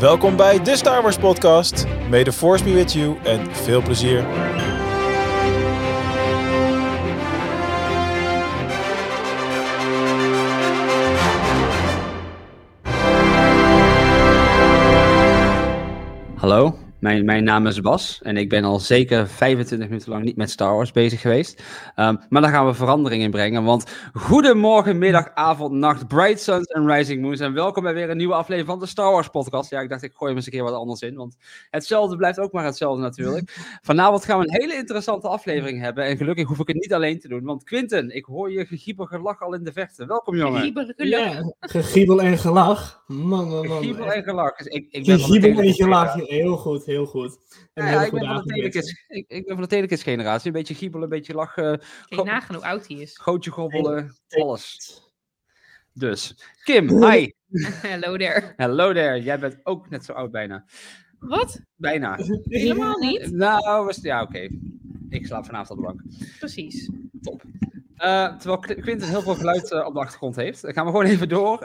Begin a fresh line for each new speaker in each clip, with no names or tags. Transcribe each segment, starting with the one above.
Welkom bij de Star Wars podcast. May the force be with you en veel plezier.
Hallo, mijn, mijn naam is Bas en ik ben al zeker 25 minuten lang niet met Star Wars bezig geweest. Um, maar daar gaan we verandering in brengen, want goedemorgen, middag, avond, nacht, Bright Suns en Rising Moons. En welkom bij weer een nieuwe aflevering van de Star Wars podcast. Ja, ik dacht ik gooi hem eens een keer wat anders in, want hetzelfde blijft ook maar hetzelfde natuurlijk. Vanavond gaan we een hele interessante aflevering hebben en gelukkig hoef ik het niet alleen te doen. Want Quinten, ik hoor je gegiebel gelach al in de verte. Welkom jongen.
Gegiebel
Ja, gegiebel en gelach. Man, man, man.
Gegiebel en gelach. Dus ik, ik ben
en gelach. Heel goed, heel goed. En
Ja, ja, ik, ben van de
avond,
Telekids, ik, ik ben van de Telekids generatie. Een beetje giebelen, een beetje lachen,
Kijk nagaan hoe oud hij is.
gootje gobbelen, alles. Dus, Kim, hi.
Hallo there.
Hello there. Jij bent ook net zo oud bijna.
Wat?
Bijna.
Helemaal niet?
Nou, was, ja, oké. Ik slaap vanavond op de bank.
Precies.
Top. Eh, terwijl Qu- Quinten heel veel geluid eh, op de achtergrond heeft, dan gaan we gewoon even door.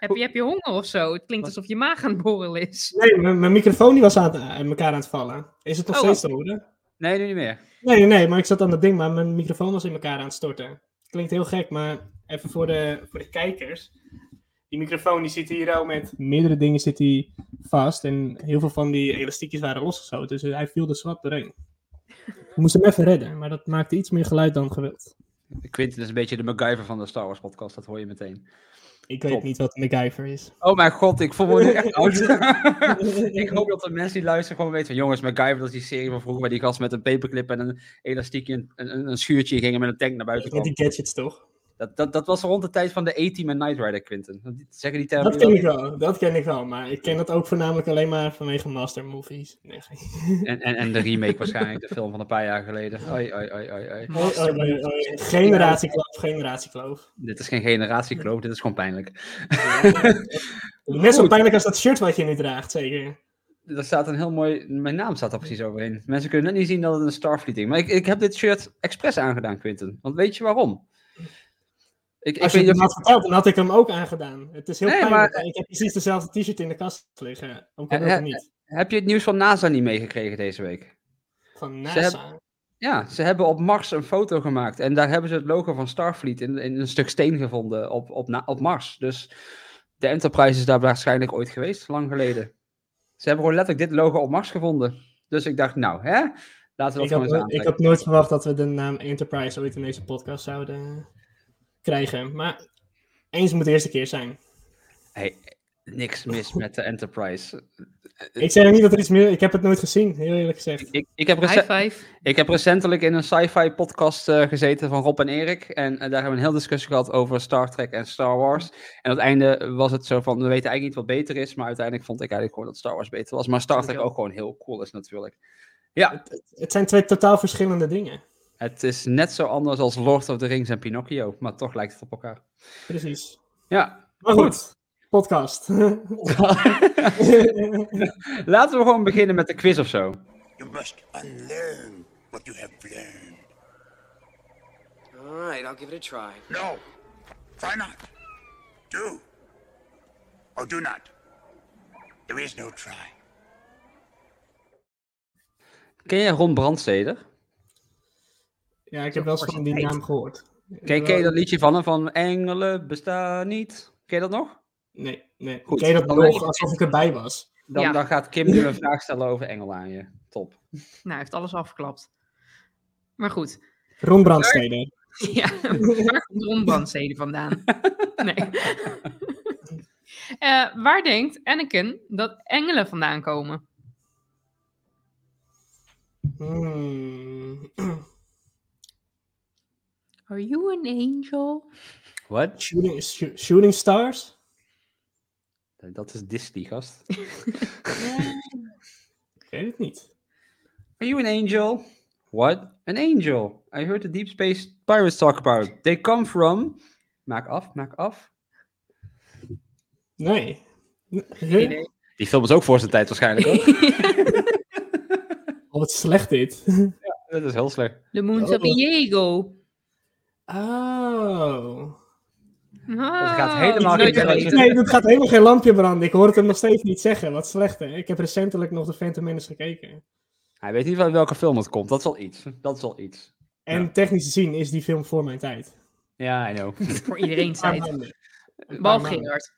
Heb je, heb je honger of zo? Het klinkt alsof je maag aan het borrelen is.
Nee, mijn mijn microfoon die was aan aan elkaar aan het vallen. Is het nog
Oh,
steeds te horen?
nee, nu niet meer.
Nee, nee, maar ik zat aan dat ding, maar mijn microfoon was in elkaar aan het storten. Klinkt heel gek, maar even voor de, voor de kijkers. Die microfoon die zit hier al met meerdere dingen zit hij vast. En heel veel van die elastiekjes waren losgeschoten, dus hij viel er zwart doorheen. We moesten hem even redden, maar dat maakte iets meer geluid dan gewild.
Quinten is een beetje de MacGyver van de Star Wars podcast, dat hoor je meteen.
Ik weet
Top.
niet wat een MacGyver is.
Oh mijn god, ik voel me nu echt oud. ik hoop dat de mensen die luisteren gewoon weten van... Jongens, MacGyver, dat is die serie van vroeger... waar die gast met een paperclip en een elastiekje... een, een, een schuurtje gingen met een tank naar buiten
Met
kwam.
die gadgets toch?
Dat, dat, dat was rond de tijd van de A-Team en Knight Rider, Quinten. Dat- Zeggen die termen...
Dat ken ik wel, dat ken ik wel. Maar ik ken dat ook voornamelijk alleen maar vanwege master movies. Nee,
En, en, en de remake waarschijnlijk, de film van een paar jaar geleden. Oi, oi, oi, oi, oi.
Oh, oh, oh, oh. Generatiekloof, generatiekloof.
Dit is geen generatiekloof, dit is gewoon pijnlijk.
Net zo pijnlijk als dat shirt wat je nu draagt, zeker.
Er staat een heel mooi... Mijn naam staat er precies overheen. Mensen kunnen net niet zien dat het een Starfleet is. Maar ik, ik heb dit shirt expres aangedaan, Quinten. Want weet je waarom? Ik, ik
Als je
weet
het had verteld, dan had ik hem ook aangedaan. Het is heel
Nee,
pijnlijk.
maar-
Ik heb precies dezelfde t-shirt in de kast liggen. Ook al
ja,
niet.
Heb je het nieuws van NASA niet meegekregen deze week?
Van
Ze
NASA.
Ja, ze hebben op Mars een foto gemaakt. En daar hebben ze het logo van Starfleet in, in een stuk steen gevonden op, op, na- op Mars. Dus de Enterprise is daar waarschijnlijk ooit geweest, lang geleden. Ze hebben gewoon letterlijk dit logo op Mars gevonden. Dus ik dacht, nou, hè? Laten we dat
Ik
gewoon
had,
eens
ik had nooit verwacht dat we de naam Enterprise ooit in deze podcast zouden krijgen. Maar eens moet de eerste keer zijn.
Hey, niks mis met de Enterprise.
Ik zeg niet dat er iets meer... Ik heb het nooit gezien, heel eerlijk gezegd.
Ik, ik, heb, ik heb recentelijk in een sci-fi podcast eh, gezeten van Rob en Erik. En eh, daar hebben we een heel discussie gehad over Star Trek en Star Wars. En aan het einde was het zo van, we weten eigenlijk niet wat beter is. Maar uiteindelijk vond ik eigenlijk gewoon dat Star Wars beter was. Maar Star Trek ook gewoon heel cool is natuurlijk. Ja,
Het zijn twee totaal verschillende dingen.
Het is net zo anders als Lord of the Rings en Pinocchio. Maar toch lijkt het op elkaar.
Precies.
Ja,
Maar goed, podcast.
laten we gewoon beginnen met de quiz of zo.
You must unlearn what you have learned.
All right, I'll give it a try.
No, try not. Do. Or do not. There is no try.
Ken jij Ron Brandsteder?
Ja, ik heb wel eens van die naam gehoord.
Ken, ken je dat liedje van hem? Van Engelen bestaan niet? Ken je dat nog?
Nee, nee.
Goed,
ik ken dat
dan
nog
je-
alsof ik erbij was.
Dan,
Ja.
dan gaat Kim nu een vraag stellen over Engelen aan je. Top.
Nou, hij heeft alles afgeklapt. Maar goed.
Ron Brandsteder.
Ja, waar komt Ron Brandstede vandaan? Nee. Eh, waar denkt Anakin dat engelen vandaan komen?
Hmm.
Are you an angel?
What?
Shooting, shoo- shooting Stars?
Dat is Disney, gast.
Ik weet het niet.
Are you an angel? What? An angel. I heard the Deep Space Pirates talk about it. They come from... Maak af, maak af.
Nee.
Idee.
Die film is ook voor zijn tijd waarschijnlijk, hoor.
Oh, wat slecht dit.
Dat is heel slecht.
De Moons of
Oh.
Diego.
Oh.
Ah,
gaat helemaal
nooit
geen belletje.
Nee, het gaat helemaal geen lampje branden. Ik hoor het hem nog steeds niet zeggen. Wat slecht, hè? Ik heb recentelijk nog de Phantom Menace gekeken.
Hij weet niet van welke film het komt. Dat is al iets. Dat is al iets.
En
Ja.
technisch gezien is die film voor mijn tijd.
Ja, I know.
Voor iedereen tijd. Behalve. Gerard.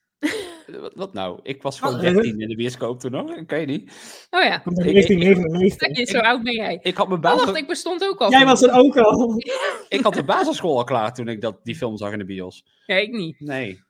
Wat, wat nou? Ik was gewoon
Oh,
13 in de bioscoop toen nog. Ik weet niet.
Oh ja.
Komt uit
Ik-
1999.
Kijk, zo oud ben jij.
Ik had mijn
Oh, wacht,
basis,
ik bestond ook al.
Jij was er ook al.
ik had de basisschool al klaar toen ik dat, die film zag in de bios.
Ja, ik niet.
Nee.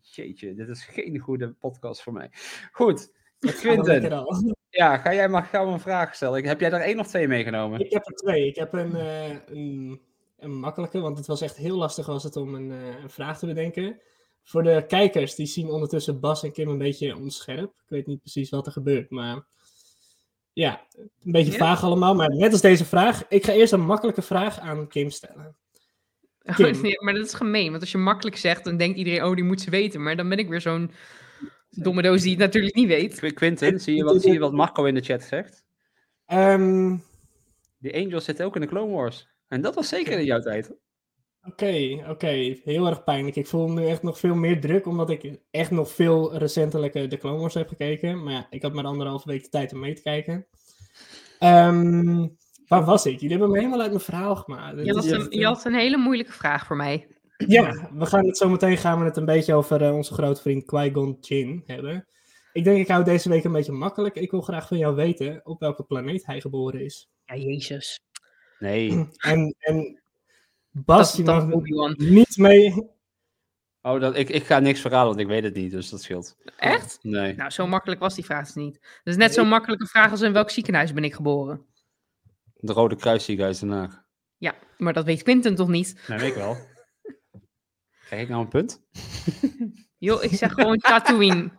Jeetje, dit is geen goede podcast voor mij. Goed. Quinten,
al.
ja, ga jij maar gauw een vraag stellen. Ik- Heb jij er één of twee meegenomen?
Ik heb er twee. Ik heb een, eh, een, een makkelijke, want het was echt heel lastig was het om een, eh, een vraag te bedenken. Voor de kijkers, die zien ondertussen Bas en Kim een beetje onscherp. Ik weet niet precies wat er gebeurt, maar ja, een beetje
Ja?
vaag allemaal. Maar net als deze vraag, ik ga eerst een makkelijke vraag aan Kim stellen. Kim.
Nee, maar dat is gemeen. Want als je makkelijk zegt, dan denkt iedereen, oh, die moet ze weten. Maar dan ben ik weer zo'n domme doos die het natuurlijk niet weet.
Qu- Quinten, zie je, wat, zie je wat Marco in de chat zegt?
Ehm,
Die Angels zitten ook in de Clone Wars. En dat was zeker in jouw tijd.
Oké, oké. Heel erg pijnlijk. Ik voel nu echt nog veel meer druk, omdat ik echt nog veel recentelijk eh, de Clone Wars heb gekeken. Maar ja, ik had maar anderhalve week de tijd om mee te kijken. Ehm, waar was ik? Jullie hebben me helemaal uit mijn verhaal gemaakt.
Je een, je had een hele moeilijke vraag voor mij.
Ja, we gaan het zo meteen gaan we het een beetje over eh, onze grote vriend Qui-Gon Jinn hebben. Ik denk ik hou deze week een beetje makkelijk. Ik wil graag van jou weten op welke planeet hij geboren is.
Ja, jezus.
Nee.
En, en Bas,
Dat,
mag
Obi-Wan.
niet mee...
Oh, dat, ik, ik ga niks verhalen, want ik weet het niet, dus dat scheelt.
Echt?
Nee.
Nou, zo makkelijk was die vraag dus niet. Dat is net zo'n makkelijke vraag als in welk ziekenhuis ben ik geboren.
De Rode Kruisziekenhuis Den Haag.
Ja, maar dat weet Quinten toch niet?
Nee, weet ik wel. Krijg ik nou een punt?
Joh, ik zeg gewoon Tatooine.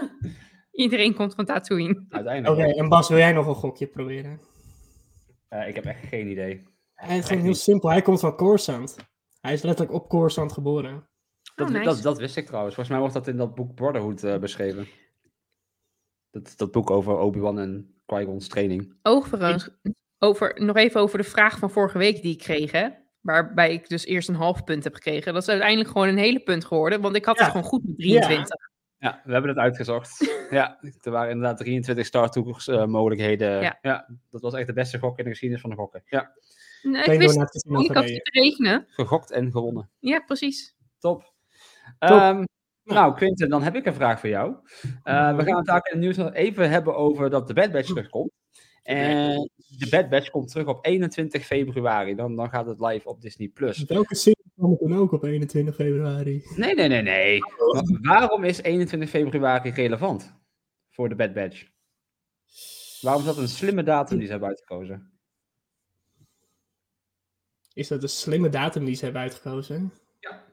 Iedereen komt van Tatooine.
Uiteindelijk.
Oké, en Bas, wil jij nog een gokje proberen?
Eh, ik heb echt geen idee.
Hij is gewoon heel
niet.
simpel. Hij komt van Coruscant. Hij is letterlijk op Coruscant geboren.
Dat,
Oh, nice.
dat, dat wist ik trouwens. Volgens mij wordt dat in dat boek Brotherhood eh, beschreven. Dat, dat boek over Obi-Wan en Qui-Gon's training.
Overigens, over, nog even over de vraag van vorige week die ik kreeg, hè? Waarbij ik dus eerst een half punt heb gekregen. Dat is uiteindelijk gewoon een hele punt geworden, want ik had
Ja.
het gewoon goed met 23.
Ja, we hebben het uitgezocht. ja, er waren inderdaad 23 Star Tours eh, mogelijkheden.
Ja.
Ja. dat was echt de beste gok in de geschiedenis van de gokken. Ja,
Nee, ik wist het
het
ik had zitten rekenen.
gegokt en gewonnen.
Ja, precies.
Top. Ehm, nou, Quinten, dan heb ik een vraag voor jou. Eh, we gaan het daar in het nieuws nog even hebben over dat de Bad Batch terugkomt. En de Bad Batch komt terug op 21 februari. Dan, dan gaat het live op Disney+. Plus.
Welke serie kwam toen ook op 21 februari?
Nee, nee, nee, nee. Maar waarom is 21 februari relevant voor de Bad Batch? Waarom is dat een slimme datum die ze hebben uitgekozen?
Is dat een slimme datum die ze hebben uitgekozen?
Ja.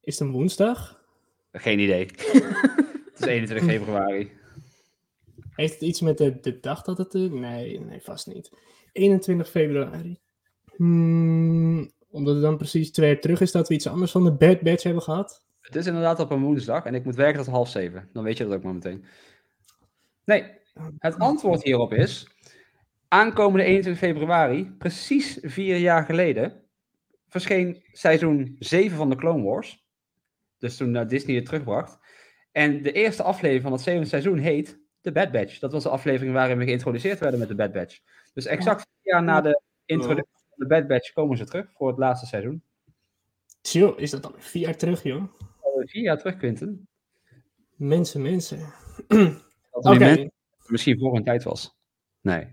Is het een woensdag?
Geen idee. het is 21 februari.
Heeft het iets met de, de dag dat het... eh, Nee, nee, vast niet. 21 februari. Hmm, omdat het dan precies twee jaar terug is dat we iets anders van de Bad Batch hebben gehad.
Het is inderdaad op een woensdag en ik moet werken tot half zeven. Dan weet je dat ook maar meteen. Nee, het antwoord hierop is... Aankomende 21 februari, precies vier jaar geleden, verscheen seizoen 7 van de Clone Wars. Dus toen eh, Disney het terugbracht. En de eerste aflevering van het zevende seizoen heet The Bad Batch. Dat was de aflevering waarin we geïntroduceerd werden met de Bad Batch. Dus exact vier jaar na de introductie van de Bad Batch komen ze terug voor het laatste seizoen.
Tjoh, is dat dan vier jaar terug, joh?
Alweer Vier jaar terug, Quinten.
Mensen, mensen.
Dat mensen misschien voor hun tijd was. Nee.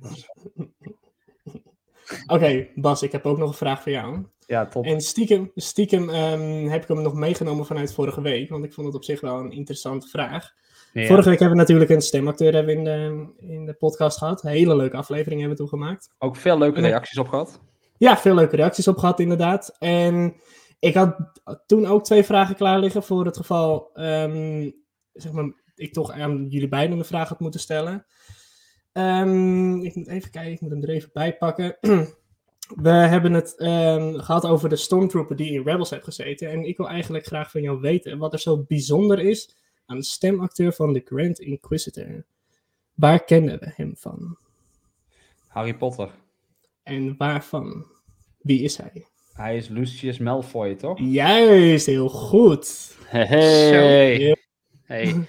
oké, Bas, ik heb ook nog een vraag voor jou.
Ja, top.
En stiekem, stiekem ehm, heb ik hem nog meegenomen vanuit vorige week, want ik vond het op zich wel een interessante vraag.
Ja.
Vorige week hebben we natuurlijk een stemacteur hebben in, de, in de podcast gehad. Een hele leuke aflevering hebben we toen gemaakt.
Ook veel leuke reacties op gehad.
Ja, veel leuke reacties op gehad, inderdaad. En ik had toen ook twee vragen klaar liggen voor het geval, ehm, zeg maar, ik toch aan jullie beiden een vraag had moeten stellen. Ehm, ik moet even kijken, ik moet hem er even bij pakken. We hebben het ehm, gehad over de Stormtrooper die in Rebels heeft gezeten. En ik wil eigenlijk graag van jou weten wat er zo bijzonder is aan de stemacteur van de Grand Inquisitor. Waar kennen we hem van?
Harry Potter.
En waarvan? Wie is hij?
Hij is Lucius Malfoy, toch?
Juist, heel goed.
Hey, hey.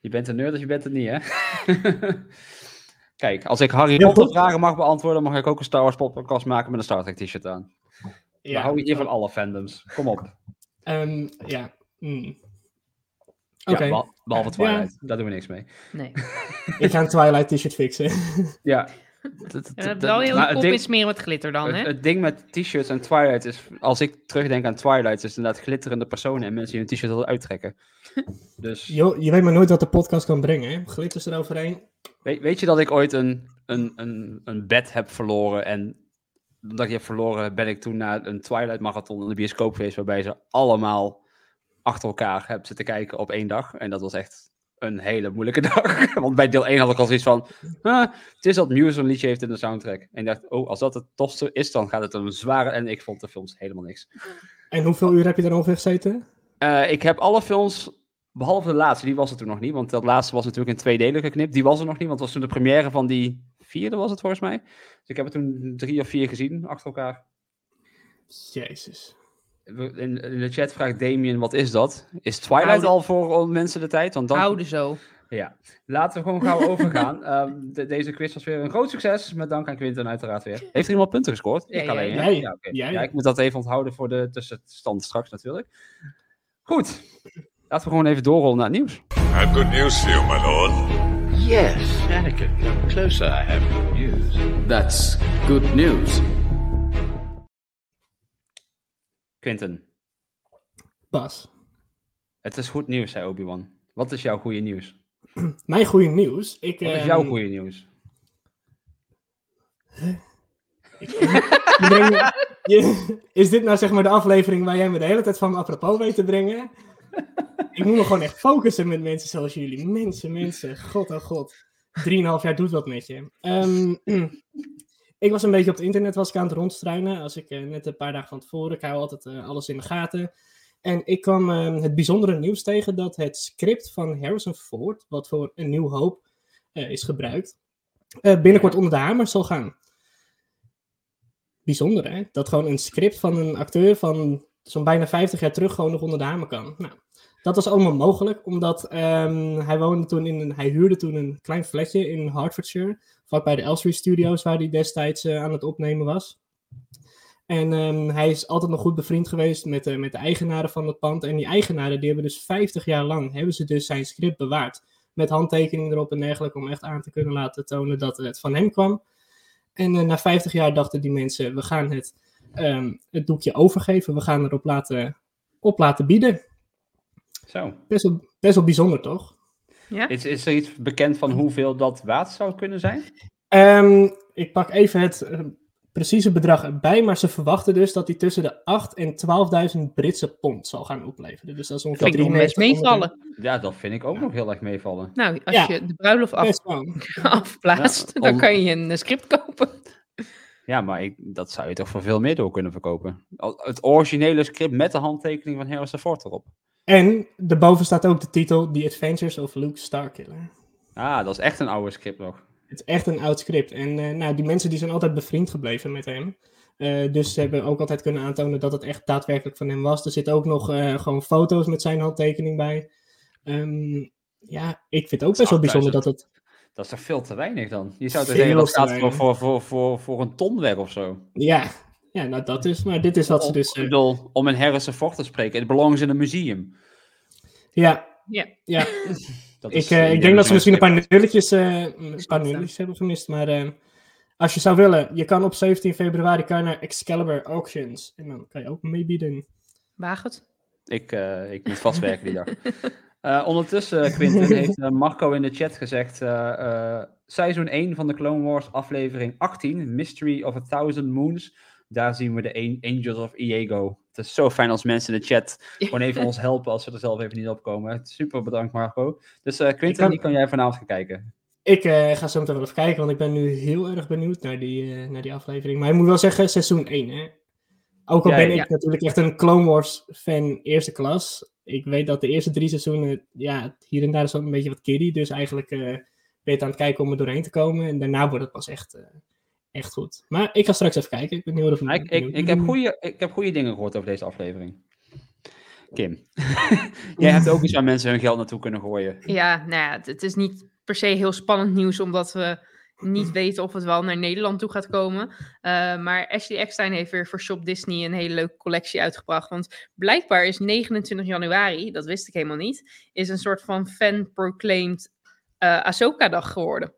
Je bent een nerd of je bent het niet, hè? Kijk, als ik Harry
Ja,
Potter vragen mag beantwoorden, mag ik ook een Star Wars podcast maken met een Star Trek t-shirt aan. We
Ja,
houden hier van alle fandoms. Kom op.
Ehm, ja. hmm. Oké,
Ja, behal- behalve
Ja.
Twilight. Daar doen we niks mee.
Nee.
ik ga een Twilight t-shirt fixen.
Ja.
En dat wel heel
ding-
insmeren met glitter dan,
Het,
hè?
het ding met t-shirts en Twilight is, als ik terugdenk aan Twilight, is het inderdaad glitterende personen en mensen die hun t-shirt willen uittrekken. Dus
Jo, je weet maar nooit wat de podcast kan brengen, hè? Glitters eroverheen.
weet, weet je dat ik ooit een, een, een, een bed heb verloren en omdat ik heb verloren ben ik toen naar een Twilight marathon in de bioscoop geweest waarbij ze allemaal achter elkaar hebben zitten kijken op één dag. En dat was echt een hele moeilijke dag. Want bij deel 1 had ik al zoiets van, ah, het is dat Muse een liedje heeft in de soundtrack. En ik dacht, oh, als dat het tofste is, dan gaat het een zware... En ik vond de films helemaal niks.
En hoeveel uur heb je daar ongeveer gezeten?
Eh, ik heb alle films, behalve de laatste, die was er toen nog niet. Want dat laatste was natuurlijk in twee delen geknipt. Die was er nog niet, want het was toen de première van die vierde, was het volgens mij. Dus ik heb er toen drie of vier gezien achter elkaar.
Jezus.
In, de chat vraagt Damien, wat is dat? Is Twilight
Oude-
al voor mensen de tijd? Want dan,
Houden zo.
Ja, laten we gewoon gauw overgaan. Ehm, de- deze quiz was weer een groot succes, met dank aan Quinten uiteraard weer. Heeft er iemand punten gescoord?
Ja,
ik alleen. Ja, ja, ik moet dat even onthouden voor de tussenstand straks natuurlijk. Goed, laten we gewoon even doorrollen naar het nieuws.
I have good news for you, my lord.
Yes, Anakin, come closer. I have good news. That's good news.
Quinten,
Bas.
het is goed nieuws, zei Obi-Wan. Wat is jouw goede nieuws?
Mijn goede nieuws. Ik,
Wat is
ehm,
jouw goede nieuws?
je is dit nou zeg maar de aflevering waar jij me de hele tijd van apropos weet te brengen? Ik moet me gewoon echt focussen met mensen zoals jullie. Mensen, mensen. God, oh god. Drieënhalf jaar doet wat met je. Ehm, ik was een beetje op het internet was ik aan het rondstruinen. Als ik eh, net een paar dagen van tevoren. Ik hou altijd eh, alles in de gaten. En ik kwam ehm, het bijzondere nieuws tegen dat het script van Harrison Ford, wat voor een nieuw hoop eh, is gebruikt, binnenkort onder de hamer zal gaan. Bijzonder, hè? Dat gewoon een script van een acteur van zo'n bijna 50 jaar terug gewoon nog onder de hamer kan. Nou, dat was allemaal mogelijk, omdat ehm, hij woonde toen in een, hij huurde toen een klein flatje in Hertfordshire, vlakbij de Elstree Studios, waar hij destijds eh, aan het opnemen was. En ehm, hij is altijd nog goed bevriend geweest met, met de eigenaren van het pand. En die eigenaren, die hebben dus 50 jaar lang, hebben ze dus zijn script bewaard. Met handtekeningen erop en dergelijke, om echt aan te kunnen laten tonen dat het van hem kwam. En eh, na 50 jaar dachten die mensen, we gaan het, ehm, het doekje overgeven. We gaan erop laten, op laten bieden.
Zo.
Best wel, best wel bijzonder, toch?
Ja?
Is, is er iets bekend van hoeveel dat waard zou kunnen zijn?
Ehm, ik pak even het eh, precieze bedrag erbij, maar ze verwachten dus dat hij tussen de 8 en 12.000 Britse pond zal gaan opleveren. Dus dat is ongeveer
Vind ik nog best
9300
meevallen.
Ja, dat vind ik ook nog heel erg meevallen.
Nou, als
Ja.
je de bruiloft af,
Ja,
dan kan je een eh, script kopen.
Ja, maar ik, dat zou je toch voor veel meer door kunnen verkopen. Het originele script met de handtekening van Harrison Ford erop.
En daarboven staat ook de titel The Adventures of Luke Starkiller.
Ah, dat is echt een oude script nog.
Het is echt een oud script. En eh, nou, die mensen die zijn altijd bevriend gebleven met hem. Eh, dus ze hebben ook altijd kunnen aantonen dat het echt daadwerkelijk van hem was. Er zitten ook nog eh, gewoon foto's met zijn handtekening bij. Ehm, ja, ik vind het ook best wel bijzonder dat het...
Dat is toch veel te weinig dan? Je zou toch
Veel
zeggen dat staat voor, voor, voor, voor een ton weg of zo.
Ja, ja nou dat is... Maar dit is wat ze dus...
ik
eh,
bedoel, om een Harrison Ford te spreken, het belongs in een museum.
ja,
Ja.
ja.
Dat
Ik,
is,
eh,
eh,
ik denk dat ze misschien een paar nulletjes, eh, een paar nulletjes hebben gemist. Maar eh, als je zou willen, je kan op 17 februari kan je naar Excalibur Auctions. En dan kan je ook meebieden.
Waag het.
Ik, eh, ik moet vast werken die dag. Eh, ondertussen, Quinten, heeft Marco in de chat gezegd... eh, eh, seizoen 1 van de Clone Wars, aflevering 18, Mystery of a Thousand Moons. Daar zien we de An- Angels of Iego. Het is zo fijn als mensen in de chat gewoon even ons helpen als we er zelf even niet op komen. Super bedankt, Marco. Dus eh Quinten,
kan-
die kan jij vanavond gaan kijken.
Ik eh, ga zo meteen wel even kijken, want ik ben nu heel erg benieuwd naar die, eh, naar die aflevering. Maar ik moet wel zeggen, seizoen 1, hè. Ook al
Ja,
ben
ja.
ik natuurlijk echt een Clone Wars fan eerste klas. Ik weet dat de eerste drie seizoenen, ja, hier en daar is ook een beetje wat kiddie. Dus eigenlijk eh, ben je het aan het kijken om er doorheen te komen. En daarna wordt het pas echt, eh, echt goed. Maar ik ga straks even kijken. Ik ben heel erg
ik, ik, ik, heb goede, ik heb goede dingen gehoord over deze aflevering. Kim, jij hebt ook iets waar mensen hun geld naartoe kunnen gooien.
Ja, nou ja, het, het is niet per se heel spannend nieuws, omdat we niet weten of het wel naar Nederland toe gaat komen. Uh, maar Ashley Eckstein heeft weer voor Shop Disney een hele leuke collectie uitgebracht. Want blijkbaar is 29 januari, dat wist ik helemaal niet, is een soort van fan-proclaimed uh, Ahsoka-dag geworden.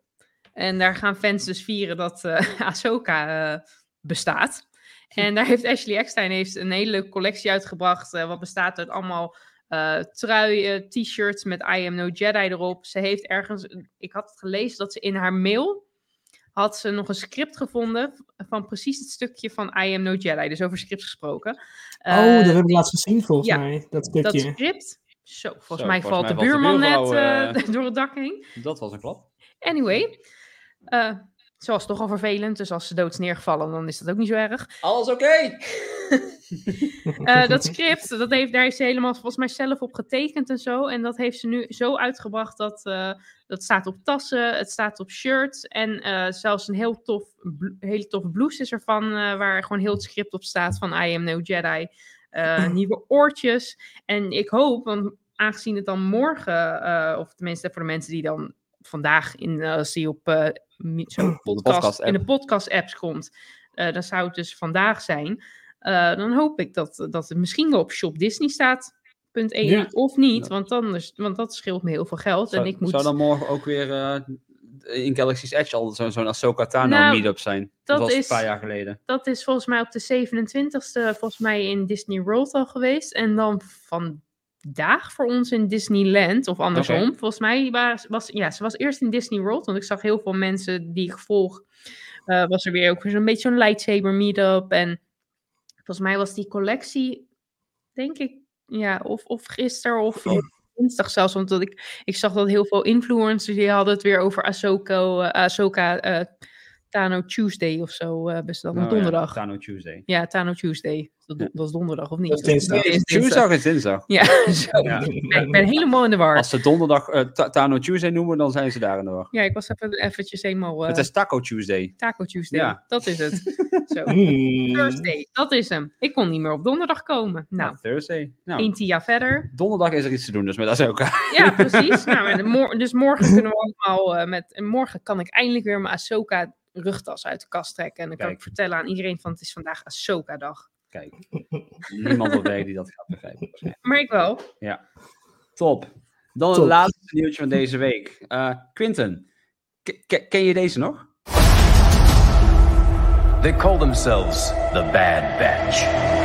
En daar gaan fans dus vieren dat uh, Ahsoka bestaat. En daar heeft Ashley Eckstein heeft een hele leuke collectie uitgebracht. wat bestaat uit allemaal uh, truien, t-shirts met I am no Jedi erop. Ze heeft ergens, ik had het gelezen dat ze in haar mail had ze nog een script gevonden van precies het stukje van I am no Jedi. Dus over scripts gesproken.
Uh, oh, dat heb ik laatst gezien volgens
ja,
mij, dat stukje.
Dat script. Zo, volgens Zo, mij volgens valt mij de buurman de net uh, door het dak heen.
Dat was een klap.
Anyway, ze was toch al vervelend, dus als ze dood is neergevallen, dan is dat ook niet zo erg.
Alles oké! Okay.
uh, dat script, dat heeft, daar heeft ze helemaal volgens mij zelf op getekend en zo. En dat heeft ze nu zo uitgebracht dat uh, dat staat op tassen, het staat op shirts. En uh, zelfs een heel tof, hele toffe blouse is ervan, waar gewoon heel het script op staat van I am no Jedi. nieuwe oortjes. En ik hoop, want aangezien het dan morgen, of tenminste voor de mensen die dan vandaag in, als die op zo'n podcast, podcast in de podcast-apps komt, dan zou het dus vandaag zijn. Uh, dan hoop ik dat, dat het misschien wel op Shop Disney staat. ja. Of niet, want, anders, want dat scheelt me heel veel geld.
Zou,
en ik moet...
zou dan morgen ook weer uh, in Galaxy's Edge al zo'n zo Ahsoka Tano nou, meetup zijn? Dat, was is, een paar jaar geleden.
Dat is volgens mij op de 27e volgens mij in Disney World al geweest. En dan vandaag voor ons in Disneyland, of andersom. Okay. Volgens mij was, was, ja, ze was eerst in Disney World, want ik zag heel veel mensen die ik volg. Uh, was er weer ook zo'n beetje zo'n lightsaber meetup en Volgens mij was die collectie, denk ik, ja, of, of gisteren of dinsdag zelfs. Want ik, ik zag dat heel veel influencers die hadden het weer over Ahsoka, uh, Ahsoka uh, Tano Tuesday of zo. Uh, best wel,
oh,
donderdag.
Ja, Tano Tuesday.
Ja, Tano Tuesday. Dat,
ja.
dat is donderdag of niet?
Dat is dinsdag.
is
Tuesdag is dinsdag.
Ja, zo. Ja. ik ben helemaal in de war.
Als ze donderdag uh, Tano Tuesday noemen, dan zijn ze daar in de war.
Ja, ik was even eventjes helemaal... Uh,
het is Taco Tuesday.
Taco Tuesday, ja. dat is het. zo. Mm. Thursday, dat is hem. Ik kon niet meer op donderdag komen. Nou,
nou Thursday. Nou,
tia verder.
Donderdag is er iets te doen, dus met dat is ook.
ja, precies. Nou, mor dus morgen kunnen we allemaal uh, met... En morgen kan ik eindelijk weer mijn Ahsoka rugtas uit de kast trekken. En dan kan ik vertellen aan iedereen van het is vandaag Ahsoka-dag.
Kijk, niemand op werk die dat gaat begrijpen.
Maar ik wel.
Ja, top. Dan het laatste nieuwtje van deze week. Uh, Quinten, ken je deze nog?
They call themselves the Bad Batch.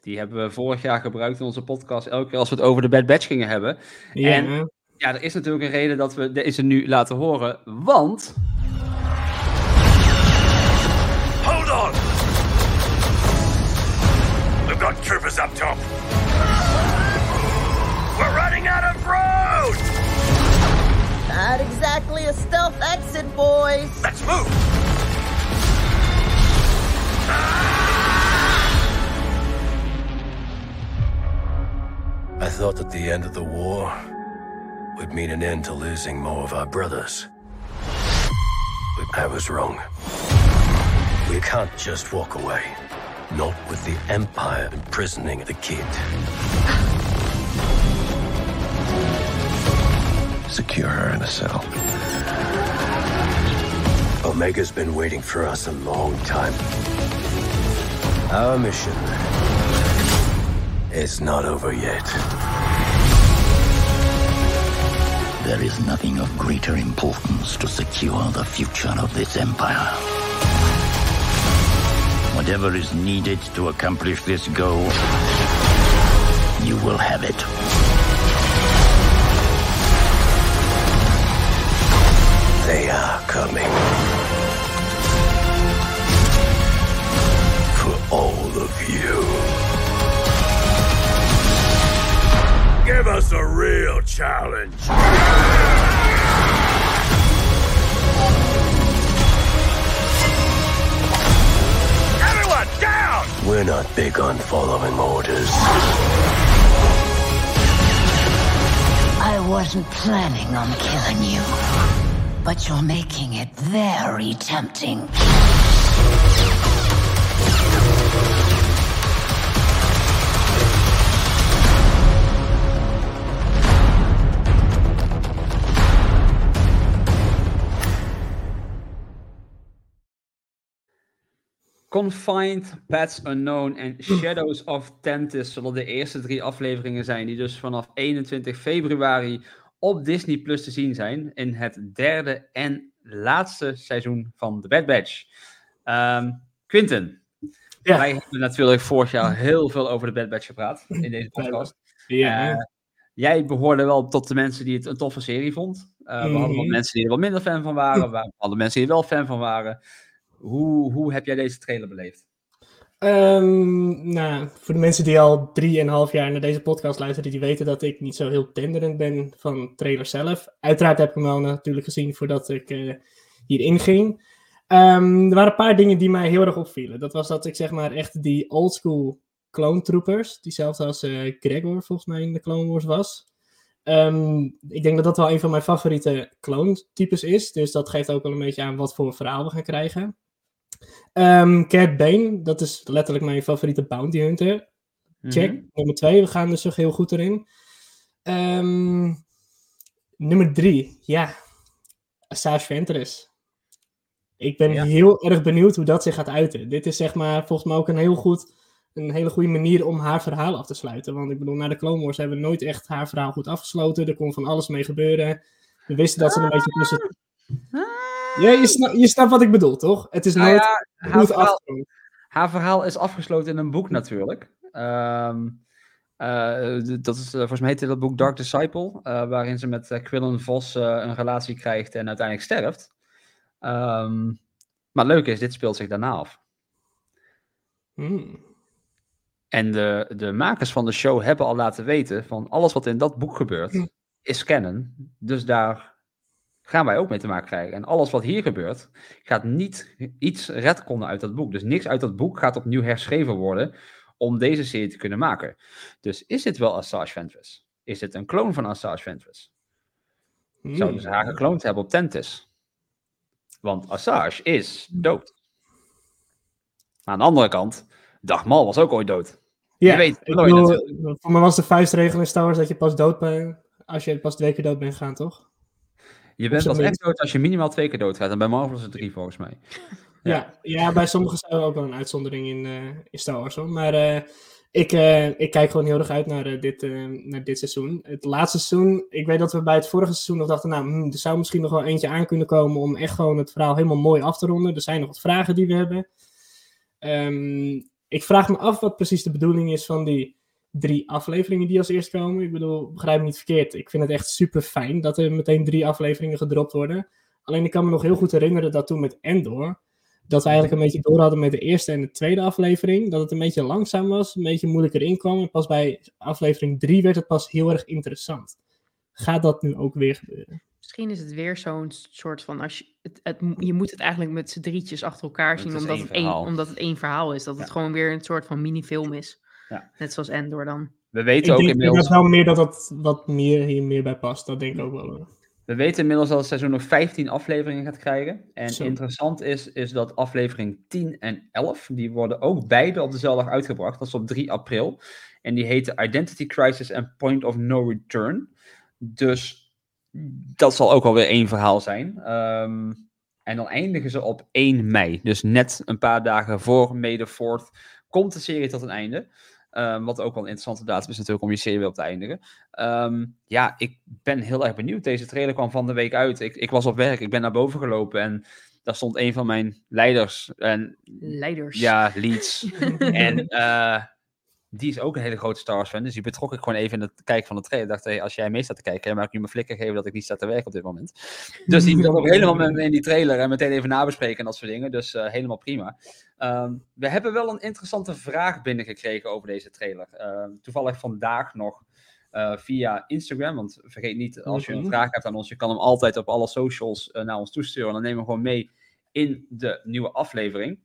Die hebben we vorig jaar gebruikt in onze podcast. Elke keer als we het over de Bad Batch gingen hebben.
Ja.
En ja, er is natuurlijk een reden dat we deze nu laten horen. Want
Hold on! We've got troopers up top. We're running out of road!
Not exactly a stealth exit, boys.
Let's move!
I thought that the end of the war would mean an end to losing more of our brothers. But I was wrong. We can't just walk away. Not with the Empire imprisoning the kid. Secure her in a cell. Omega's been waiting for us a long time. Our mission is not over yet.
There is nothing of greater importance to secure the future of this empire. Whatever is needed to accomplish this goal, you will have it.
They are coming. For all of you.
Give us a real challenge. Everyone, down!
We're not big on following orders.
I wasn't planning on killing you, but you're making it very tempting.
Confined, Pets Unknown en Shadows of Tentis zullen de eerste drie afleveringen zijn, die dus vanaf 21 februari op Disney Plus te zien zijn in het derde en laatste seizoen van The Bad Batch. Ehm Quinten,
Ja.
wij hebben natuurlijk vorig jaar heel veel over de Bad Batch gepraat in deze podcast.
Ja.
Eh, jij behoorde wel tot de mensen die het een toffe serie vond. Eh, we hadden wat mensen die er wat minder fan van waren. We hadden mensen die er wel fan van waren. Hoe, hoe heb jij deze trailer beleefd?
Ehm, nou, voor de mensen die al drieënhalf jaar naar deze podcast luisteren, die weten dat ik niet zo heel tenderend ben van trailer zelf. Uiteraard heb ik hem wel natuurlijk gezien voordat ik eh, hierin ging. Ehm, er waren een paar dingen die mij heel erg opvielen. Dat was dat ik zeg maar echt die oldschool clone troopers, diezelfde als eh, Gregor volgens mij in de Clone Wars was. Ehm, ik denk dat dat wel een van mijn favoriete clone types is. Dus dat geeft ook wel een beetje aan wat voor verhaal we gaan krijgen. Ehm Cat Bane, dat is letterlijk mijn favoriete bounty hunter. Check.
Mhm.
Nummer twee, we gaan dus toch heel goed erin. Ehm, nummer drie, ja. Asajj Ventress. Ik ben
Ja.
heel erg benieuwd hoe dat zich gaat uiten. Dit is zeg maar volgens mij ook een heel goed, een hele goede manier om haar verhaal af te sluiten. Want ik bedoel, na de Clone Wars hebben we nooit echt haar verhaal goed afgesloten. Er kon van alles mee gebeuren. We wisten dat ze een beetje tussen... Ja, je, sna- je snapt wat ik bedoel, toch? Het is
Nou
nooit
ja, verhaal-. Haar verhaal is afgesloten in een boek natuurlijk. Ehm, eh, dat is, eh, volgens mij heette dat boek Dark Disciple, eh, waarin ze met Quillen Vos een relatie krijgt en uiteindelijk sterft. Ehm, maar het leuke is, dit speelt zich daarna af.
Hmm.
En de, de makers van de show hebben al laten weten van alles wat in dat boek gebeurt, is canon. Dus daar gaan wij ook mee te maken krijgen. En alles wat hier gebeurt, gaat niet iets retconnen uit dat boek. Dus niks uit dat boek gaat opnieuw herschreven worden om deze serie te kunnen maken. Dus is dit wel Asajj Ventress? Is dit een kloon van Asajj Ventress? Zouden ze haar gekloond hebben op Tentis? Want Asajj is dood. Maar aan de andere kant, Dagmal was ook ooit dood.
Ja,
Je weet
ik bedoel, voor mij was de vuistregel in Star Wars dat je pas dood bent als je pas twee keer dood bent gegaan, toch?
Je bent pas echt dood als je minimaal twee keer dood gaat. En bij Marvel is het drie volgens mij.
Ja, ja, bij sommigen zijn er ook wel een uitzondering in, eh, in Star Wars. Hoor. Maar eh, ik, eh, ik kijk gewoon heel erg uit naar, dit, naar dit seizoen. Het laatste seizoen, ik weet dat we bij het vorige seizoen nog dachten, nou, hmm, er zou misschien nog wel eentje aan kunnen komen om echt gewoon het verhaal helemaal mooi af te ronden. Er zijn nog wat vragen die we hebben. Ehm, ik vraag me af wat precies de bedoeling is van die drie afleveringen die als eerst komen. Ik bedoel, begrijp me niet verkeerd. Ik vind het echt super fijn dat er meteen drie afleveringen gedropt worden. Alleen ik kan me nog heel goed herinneren dat toen met Endor, dat we eigenlijk een beetje door hadden met de eerste en de tweede aflevering. Dat het een beetje langzaam was, een beetje moeilijker inkwam. En pas bij aflevering drie werd het pas heel erg interessant. Gaat dat nu ook weer gebeuren?
Misschien is het weer zo'n soort van, als je, het, het, je moet het eigenlijk met z'n drietjes achter elkaar zien, omdat
één
het, één, omdat het één verhaal is. Dat het gewoon weer een soort van minifilm is.
Ja.
Net zoals Endor dan.
We
Ik
weten ook
denk
inmiddels...
dat wel meer dat dat wat meer hier meer bij past. Dat denk ik ook wel. hoor.
We weten inmiddels dat het seizoen nog 15 afleveringen gaat krijgen. En
Zo.
interessant is, is dat aflevering 10 en 11, die worden ook beide op dezelfde dag uitgebracht. Dat is op 3 april. En die heten Identity Crisis en Point of No Return. Dus dat zal ook alweer één verhaal zijn. Ehm, en dan eindigen ze op 1 mei. Dus net een paar dagen voor May the 4th komt de serie tot een einde. Ehm, wat ook wel een interessante datum is natuurlijk om je serie weer op te eindigen. Ehm, ja, ik ben heel erg benieuwd. Deze trailer kwam van de week uit. Ik, ik was op werk, ik ben naar boven gelopen en daar stond een van mijn leiders. En,
Leiders.
ja, leads. en eh, die is ook een hele grote Star Wars fan. Dus die betrok ik gewoon even in het kijken van de trailer. Ik dacht, hey, als jij mee staat te kijken, dan mag ik je mijn flikker geven dat ik niet sta te werken op dit moment. Dus die wil ook helemaal in die trailer en meteen even nabespreken en dat soort dingen. Dus eh, helemaal prima. Ehm, we hebben wel een interessante vraag binnengekregen over deze trailer. Ehm, toevallig vandaag nog eh, via Instagram. Want vergeet niet, als je een
Mhm.
vraag hebt aan ons, je kan hem altijd op alle socials eh, naar ons toesturen. Dan nemen we gewoon mee in de nieuwe aflevering.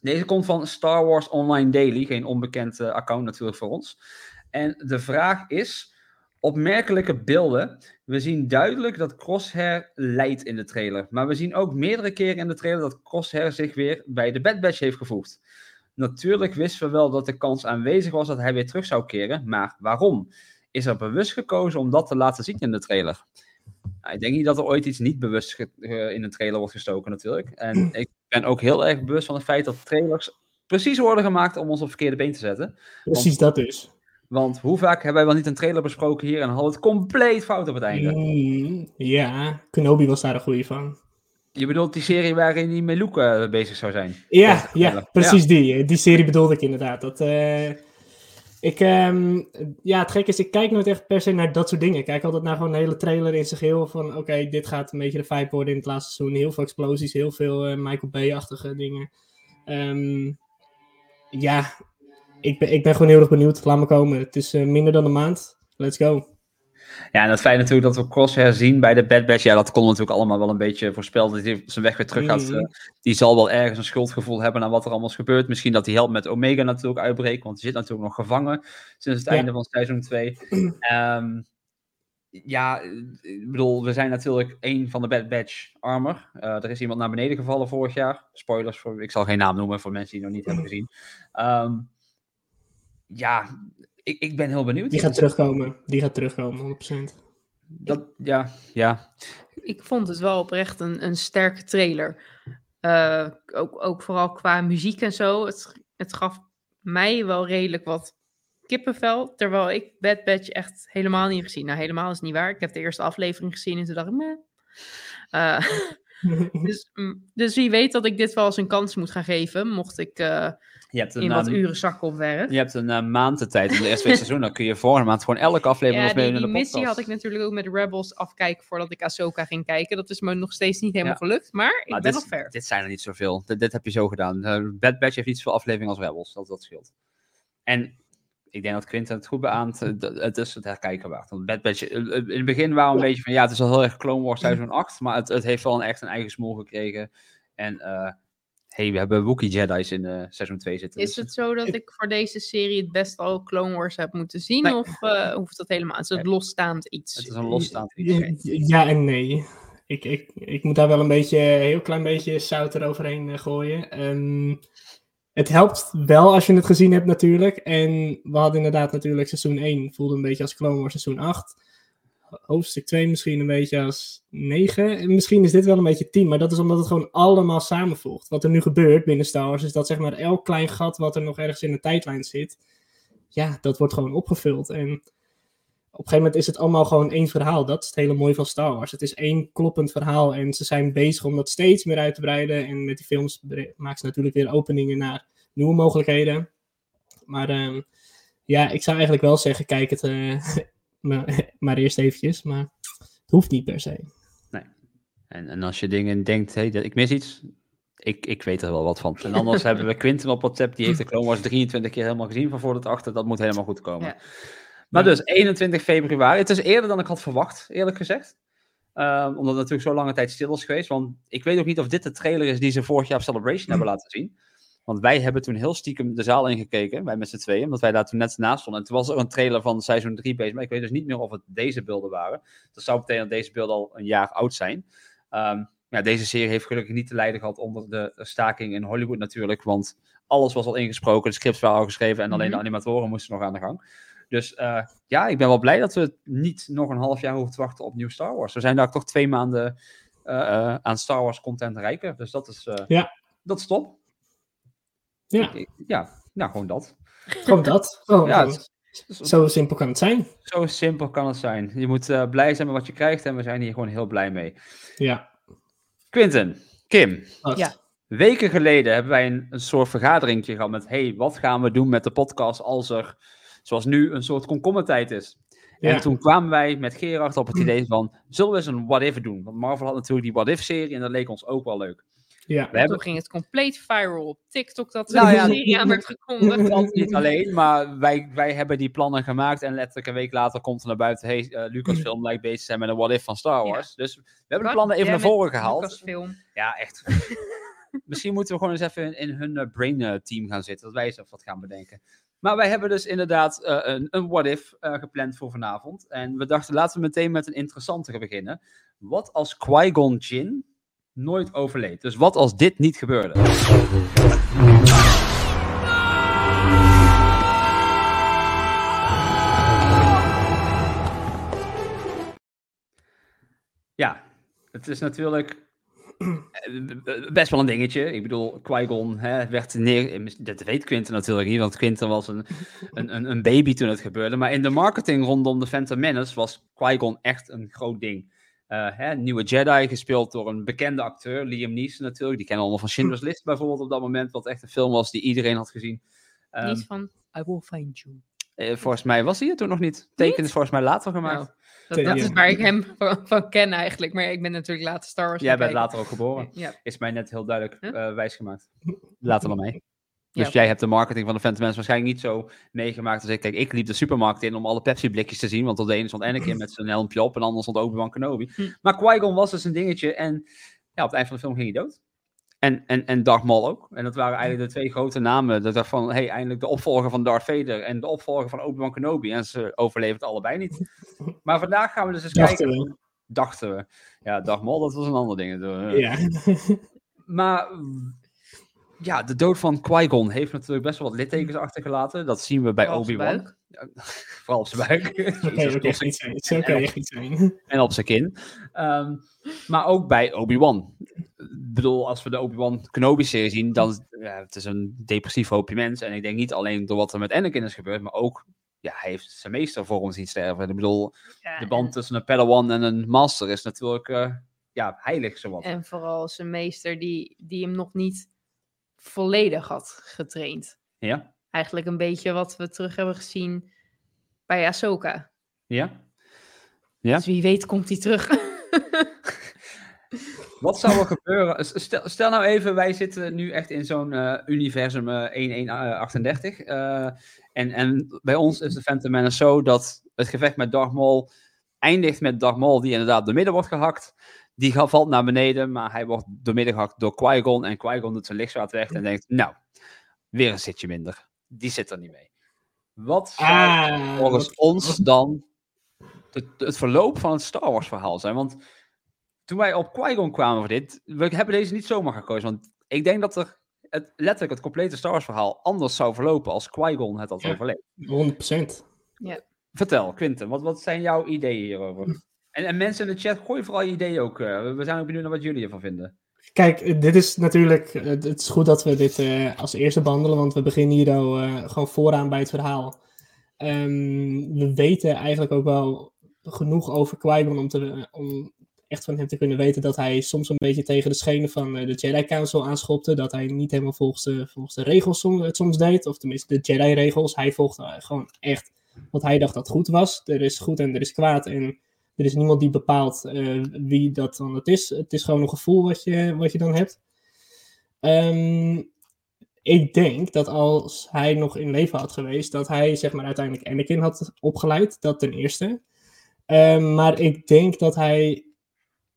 Deze komt van Star Wars Online Daily, geen onbekend eh, account natuurlijk voor ons. En de vraag is: opmerkelijke beelden. We zien duidelijk dat Crosshair leidt in de trailer. Maar we zien ook meerdere keren in de trailer dat Crosshair zich weer bij de Bad Batch heeft gevoegd. Natuurlijk wisten we wel dat de kans aanwezig was dat hij weer terug zou keren. Maar waarom? Is er bewust gekozen om dat te laten zien in de trailer? Nou, ik denk niet dat er ooit iets niet bewust eh, in een trailer wordt gestoken natuurlijk. En ik ben ook heel erg bewust van het feit dat trailers precies worden gemaakt om ons op verkeerde been te zetten.
Precies dat dus.
Want hoe vaak hebben wij wel niet een trailer besproken hier en hadden het compleet fout op het einde?
Mm, ja, Kenobi was daar een goeie van.
Je bedoelt die serie waarin die Meluke eh, bezig zou zijn?
Ja, ja precies die. Die serie bedoelde ik inderdaad. Dat, eh, ik, ehm, ja, het gekke is, ik kijk nooit echt per se naar dat soort dingen. Ik kijk altijd naar gewoon een hele trailer in zijn geheel. Van oké, dit gaat een beetje de vibe worden in het laatste seizoen. Heel veel explosies, heel veel eh, Michael Bay-achtige dingen. Ehm, ja, ik ben, ik ben gewoon heel erg benieuwd. Laat me komen. Het is eh, minder dan een maand. Let's go.
Ja, en het feit natuurlijk dat we Crosshair zien bij de Bad Batch, ja, dat kon natuurlijk allemaal wel een beetje voorspeld. Dat hij zijn weg weer terug gaat.
Mhm.
eh, die zal wel ergens een schuldgevoel hebben aan wat er allemaal is gebeurd. Misschien dat hij helpt met Omega natuurlijk uitbreken, want hij zit natuurlijk nog gevangen sinds het
Ja.
einde van seizoen 2. Ehm, ja, ik bedoel, we zijn natuurlijk één van de Bad Batch armor. Eh, er is iemand naar beneden gevallen vorig jaar. Spoilers, voor, ik zal geen naam noemen voor mensen die het nog niet hebben gezien. Ehm, ja, ik, ik ben heel benieuwd.
Die gaat terugkomen. Die gaat terugkomen, 100%.
Dat, ja, ja.
Ik vond het wel oprecht een, een sterke trailer. Eh, ook, ook vooral qua muziek en zo. Het, het gaf mij wel redelijk wat kippenvel. Terwijl ik Bad Batch echt helemaal niet gezien. Nou, helemaal is niet waar. Ik heb de eerste aflevering gezien en toen dacht ik, meh. Eh, dus, mm, dus wie weet dat ik dit wel eens een kans moet gaan geven. Mocht ik eh,
Je hebt een,
in wat
ehm,
uren werk.
Je hebt een eh, maand de tijd in de seizoen. Dan kun je volgende maand gewoon elke aflevering
Ja, die,
in de
missie
podcast.
had ik natuurlijk ook met Rebels afkijken voordat ik Ahsoka ging kijken. Dat is me nog steeds niet helemaal
Ja.
gelukt, maar ik
Maar
ben
dit,
nog ver.
dit zijn er niet zoveel. Dit, dit heb je zo gedaan. Eh, Bad Batch heeft niet zoveel afleveringen als Rebels. Dat, dat scheelt. En ik denk dat Quinten het goed beaamt. eh, Het is het herkijken waard. Want Bad Batch, in het begin waren we een beetje van... Ja, het is al heel erg Clone Wars seizoen 8. Maar het, het heeft wel een, echt een eigen smoel gekregen. En... hey, we hebben Wookiee Jedi's in eh, seizoen 2 zitten.
Is
dus-
het zo dat ik voor deze serie het best al Clone Wars heb moeten zien?
Nee.
Of eh, hoeft dat helemaal? Is het
Nee.
losstaand iets?
Het is een losstaand iets.
Ja, ja en nee. Ik, ik, ik moet daar wel een beetje, een heel klein beetje zout eroverheen eh, gooien. Ehm, het helpt wel als je het gezien hebt natuurlijk. En we hadden inderdaad natuurlijk seizoen 1 voelde een beetje als Clone Wars seizoen 8. Hoofdstuk 2 misschien een beetje als 9. En misschien is dit wel een beetje 10, maar dat is omdat het gewoon allemaal samenvoegt. Wat er nu gebeurt binnen Star Wars is dat zeg maar elk klein gat wat er nog ergens in de tijdlijn zit, ja, dat wordt gewoon opgevuld. En op een gegeven moment is het allemaal gewoon één verhaal. Dat is het hele mooie van Star Wars. Het is één kloppend verhaal en ze zijn bezig om dat steeds meer uit te breiden. En met die films maken ze natuurlijk weer openingen naar nieuwe mogelijkheden. Maar ehm, ja, ik zou eigenlijk wel zeggen, kijk het eh, maar, maar eerst eventjes. Maar het hoeft niet per se.
En, en als je dingen denkt, hey, dat- ik mis iets, ik, ik weet er wel wat van. En anders hebben we Quinten op WhatsApp, die heeft de Clone Wars 23 keer helemaal gezien van voor tot achter. Dat moet helemaal goed komen.
Ja.
Maar dus, 21 februari. Het is eerder dan ik had verwacht, eerlijk gezegd. Ehm, omdat het natuurlijk zo lange tijd stil is geweest. Want ik weet ook niet of dit de trailer is die ze vorig jaar op Celebration hebben laten zien. Want wij hebben toen heel stiekem de zaal ingekeken, wij met z'n tweeën, omdat wij daar toen net naast stonden. En toen was er een trailer van seizoen 3 bezig, maar ik weet dus niet meer of het deze beelden waren. Dat zou betekenen dat deze beelden al een jaar oud zijn. Ehm, ja, deze serie heeft gelukkig niet te lijden gehad onder de staking in Hollywood natuurlijk, want alles was al ingesproken, de scripts waren al geschreven en alleen de
Mhm.
animatoren moesten nog aan de gang. Dus eh, ja, ik ben wel blij dat we niet nog een half jaar hoeven te wachten op nieuw Star Wars. We zijn daar toch twee maanden eh, eh, aan Star Wars content rijker, dus dat is,
Ja.
dat is top.
Ja,
Ik- ja, nou gewoon dat.
gewoon dat. Gewoon,
Ja,
Zo simpel kan het zijn.
Zo simpel kan het zijn. Je moet eh, blij zijn met wat je krijgt en we zijn hier gewoon heel blij mee.
Ja.
Quinten, Kim,
Wat?
Ja.
weken geleden hebben wij een, een soort vergaderingje gehad met hey, wat gaan we doen met de podcast als er, zoals nu, een soort komkommertijd is.
Ja.
En toen kwamen wij met Gerard op het idee van, zullen we eens een what if doen? Want Marvel had natuurlijk die what if serie en dat leek ons ook wel leuk.
Ja.
We hebben
Toen ging het compleet viral op TikTok dat
Nou
de
ja,
serie aan werd gekondigd.
dat niet alleen, maar wij, wij hebben die plannen gemaakt en letterlijk een week later komt er naar buiten, hey, eh, Lucasfilm lijkt bezig te zijn met een what if van Star Wars. Dus we hebben de plannen even naar voren gehaald.
Lucasfilm.
Ja, echt. Misschien moeten we gewoon eens even in, in hun eh, brain eh, team gaan zitten, dat wij eens even wat gaan bedenken. Maar wij hebben dus inderdaad een, een what if gepland voor vanavond. En we dachten, laten we meteen met een interessante beginnen. Wat als Qui-Gon Jinn nooit overleed? Dus wat als dit niet gebeurde? Ja, het is natuurlijk eh, best wel een dingetje. Ik bedoel, Qui-Gon werd neer... Dat weet Quinten natuurlijk niet, want Quinten was een, een, een baby toen het gebeurde. Maar in de marketing rondom de Phantom Menace was Qui-Gon echt een groot ding. Eh, hè, nieuwe Jedi, gespeeld door een bekende acteur, Liam Neeson natuurlijk. Die kennen allemaal van Schindler's List bijvoorbeeld op dat moment, wat echt een film was die iedereen had gezien. Ehm,
Niet van I will find you.
eh, volgens mij was hij er toen nog niet. Teken is volgens mij later gemaakt.
Nou, Dat, dat is waar ik hem van, van ken eigenlijk. Maar ik ben natuurlijk later Star Wars
Jij bent
kijken.
later ook geboren.
Ja.
Is mij net heel duidelijk
Huh?
eh, wijsgemaakt. Later dan mij. Dus
Ja.
jij hebt de marketing van de Phantom Menace waarschijnlijk niet zo meegemaakt als ik. Kijk, ik liep de supermarkt in om alle Pepsi-blikjes te zien. Want op de ene stond Anakin met zijn helmpje op en de andere stond Obi-Wan Kenobi.
Hm.
Maar Qui-Gon was dus een dingetje. En ja, op het eind van de film ging hij dood. En, en, en Darth Maul ook. En dat waren eigenlijk de twee grote namen. Dat ik dacht van, hey, eindelijk de opvolger van Darth Vader en de opvolger van Obi-Wan Kenobi. En ze overleven het allebei niet. Maar vandaag gaan we dus eens
Dachten
kijken.
we.
Dachten we. Ja, Darth Maul, dat was een ander ding.
Ja.
maar ja, de dood van Qui-Gon heeft natuurlijk best wel wat littekens achtergelaten. Dat zien we bij Obi-Wan. Ja, Vooral op zijn buik.
Zo kan je echt niet zijn. Zo kan je echt niet zijn.
en op zijn kin. Ehm, maar ook bij Obi-Wan. Ik bedoel, als we de Obi-Wan Kenobi-serie zien, dan ja, het is een depressief hoopje mens. En ik denk niet alleen door wat er met Anakin is gebeurd, maar ook, ja, hij heeft zijn meester voor ons zien sterven. Ik bedoel,
Ja,
de band tussen een Padawan en een master is natuurlijk, eh, ja, heilig zowat.
En vooral zijn meester die, die hem nog niet volledig had getraind.
Ja?
Eigenlijk een beetje wat we terug hebben gezien bij Ahsoka.
Ja? Ja?
Dus wie weet komt hij terug.
Wat zou er gebeuren? Stel, stel nou even, wij zitten nu echt in zo'n eh, universum eh, 1138. eh, en, en bij ons is de Phantom Menace zo dat het gevecht met Darth Maul eindigt met Darth Maul die inderdaad door midden wordt gehakt. Die valt naar beneden, maar hij wordt door midden gehakt door Qui-Gon. En Qui-Gon doet zijn lichtzwaard weg en denkt, nou, weer een zitje minder. Die zit er niet mee. Wat zou
Ah,
volgens
wat-
ons dan het, het verloop van het Star Wars verhaal zijn? Want toen wij op Qui-Gon kwamen voor dit, we hebben deze niet zomaar gekozen. Want ik denk dat er het, letterlijk het complete Star Wars verhaal anders zou verlopen als Qui-Gon het had
Ja.
overleefd.
100%.
Vertel, Quinten, wat, wat zijn jouw ideeën hierover? En, en mensen in de chat, gooi vooral je ideeën ook. eh, we zijn ook benieuwd naar wat jullie ervan vinden.
Kijk, eh, dit is natuurlijk. eh, Het is goed dat we dit als eerste behandelen, want we beginnen hier al gewoon vooraan bij het verhaal. Ehm, we weten eigenlijk ook wel genoeg over Qui-Gon om, te, om echt van hem te kunnen weten dat hij soms een beetje tegen de schenen van de Jedi Council aanschopte. Dat hij niet helemaal volgens de, volgens de regels het soms deed, of tenminste de Jedi-regels. Hij volgde gewoon echt wat hij dacht dat goed was. Er is goed en er is kwaad en er is niemand die bepaalt eh, wie dat dan het is. Het is gewoon een gevoel wat je, wat je dan hebt. Ehm, ik denk dat als hij nog in leven had geweest, dat hij zeg maar uiteindelijk Anakin had opgeleid. Dat ten eerste. Ehm, maar ik denk dat hij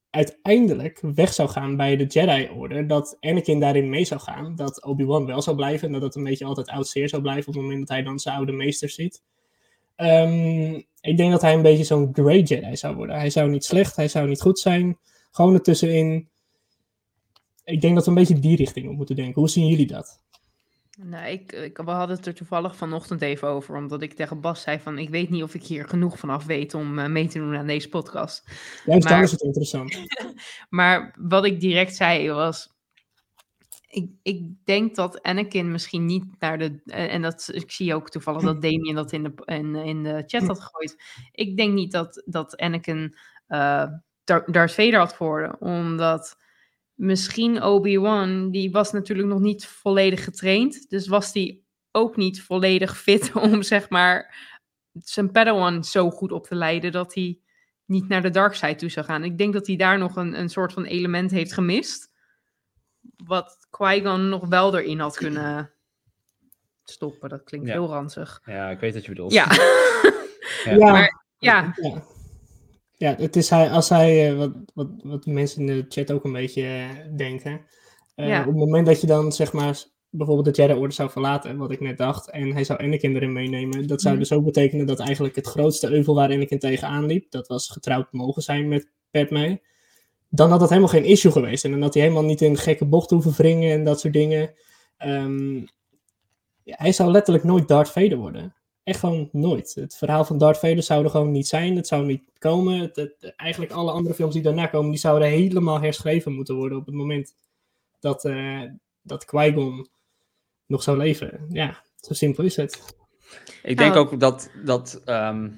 uiteindelijk weg zou gaan bij de Jedi-orde. Dat Anakin daarin mee zou gaan. Dat Obi-Wan wel zou blijven. En dat het een beetje altijd oud zeer zou blijven op het moment dat hij dan zijn oude meester ziet. Ehm, ik denk dat hij een beetje zo'n Grey Jedi zou worden. Hij zou niet slecht, hij zou niet goed zijn. Gewoon ertussenin. Ik denk dat we een beetje die richting op moeten denken. Hoe zien jullie dat?
Nou, ik, ik, we hadden het er toevallig vanochtend even over, omdat ik tegen Bas zei van, ik weet niet of ik hier genoeg van af weet om eh, mee te doen aan deze podcast.
Juist dan
Maar-
is het interessant.
Maar wat ik direct zei was, ik, ik denk dat Anakin misschien niet naar de, eh, en dat, ik zie ook toevallig dat Damien dat in de, in, in de chat had gegooid. Ik denk niet dat, dat Anakin Dar- Darth Vader had geworden, omdat misschien Obi-Wan, die was natuurlijk nog niet volledig getraind. Dus was die ook niet volledig fit om, zeg maar, zijn Padawan zo goed op te leiden dat hij niet naar de dark side toe zou gaan. Ik denk dat hij daar nog een, een soort van element heeft gemist. Wat Qui-Gon nog wel erin had kunnen stoppen. Dat klinkt
Ja.
heel ranzig.
Ja, ik weet wat je bedoelt.
Ja.
Ja.
Ja,
Maar ja,
ja. Ja, het is hij, als hij, eh, wat, wat, wat mensen in de chat ook een beetje eh, denken. Eh. Op het moment dat je dan zeg maar bijvoorbeeld de Jedi Order zou verlaten, wat ik net dacht, en hij zou Anakin erin meenemen, dat zou
Mhm.
dus ook betekenen dat eigenlijk het grootste euvel waar Anakin tegenaan liep, dat was getrouwd mogen zijn met Padme, dan had dat helemaal geen issue geweest. En dan had hij helemaal niet in gekke bochten hoeven wringen en dat soort dingen. Ehm, ja, hij zou letterlijk nooit Darth Vader worden. Echt gewoon nooit. Het verhaal van Darth Vader zou er gewoon niet zijn. Het zou niet komen. Het, het- eigenlijk alle andere films die daarna komen, die zouden helemaal herschreven moeten worden op het moment dat, eh dat Qui-Gon nog zou leven. Ja, zo simpel is het.
Ik denk
Nou.
ook dat, dat ehm,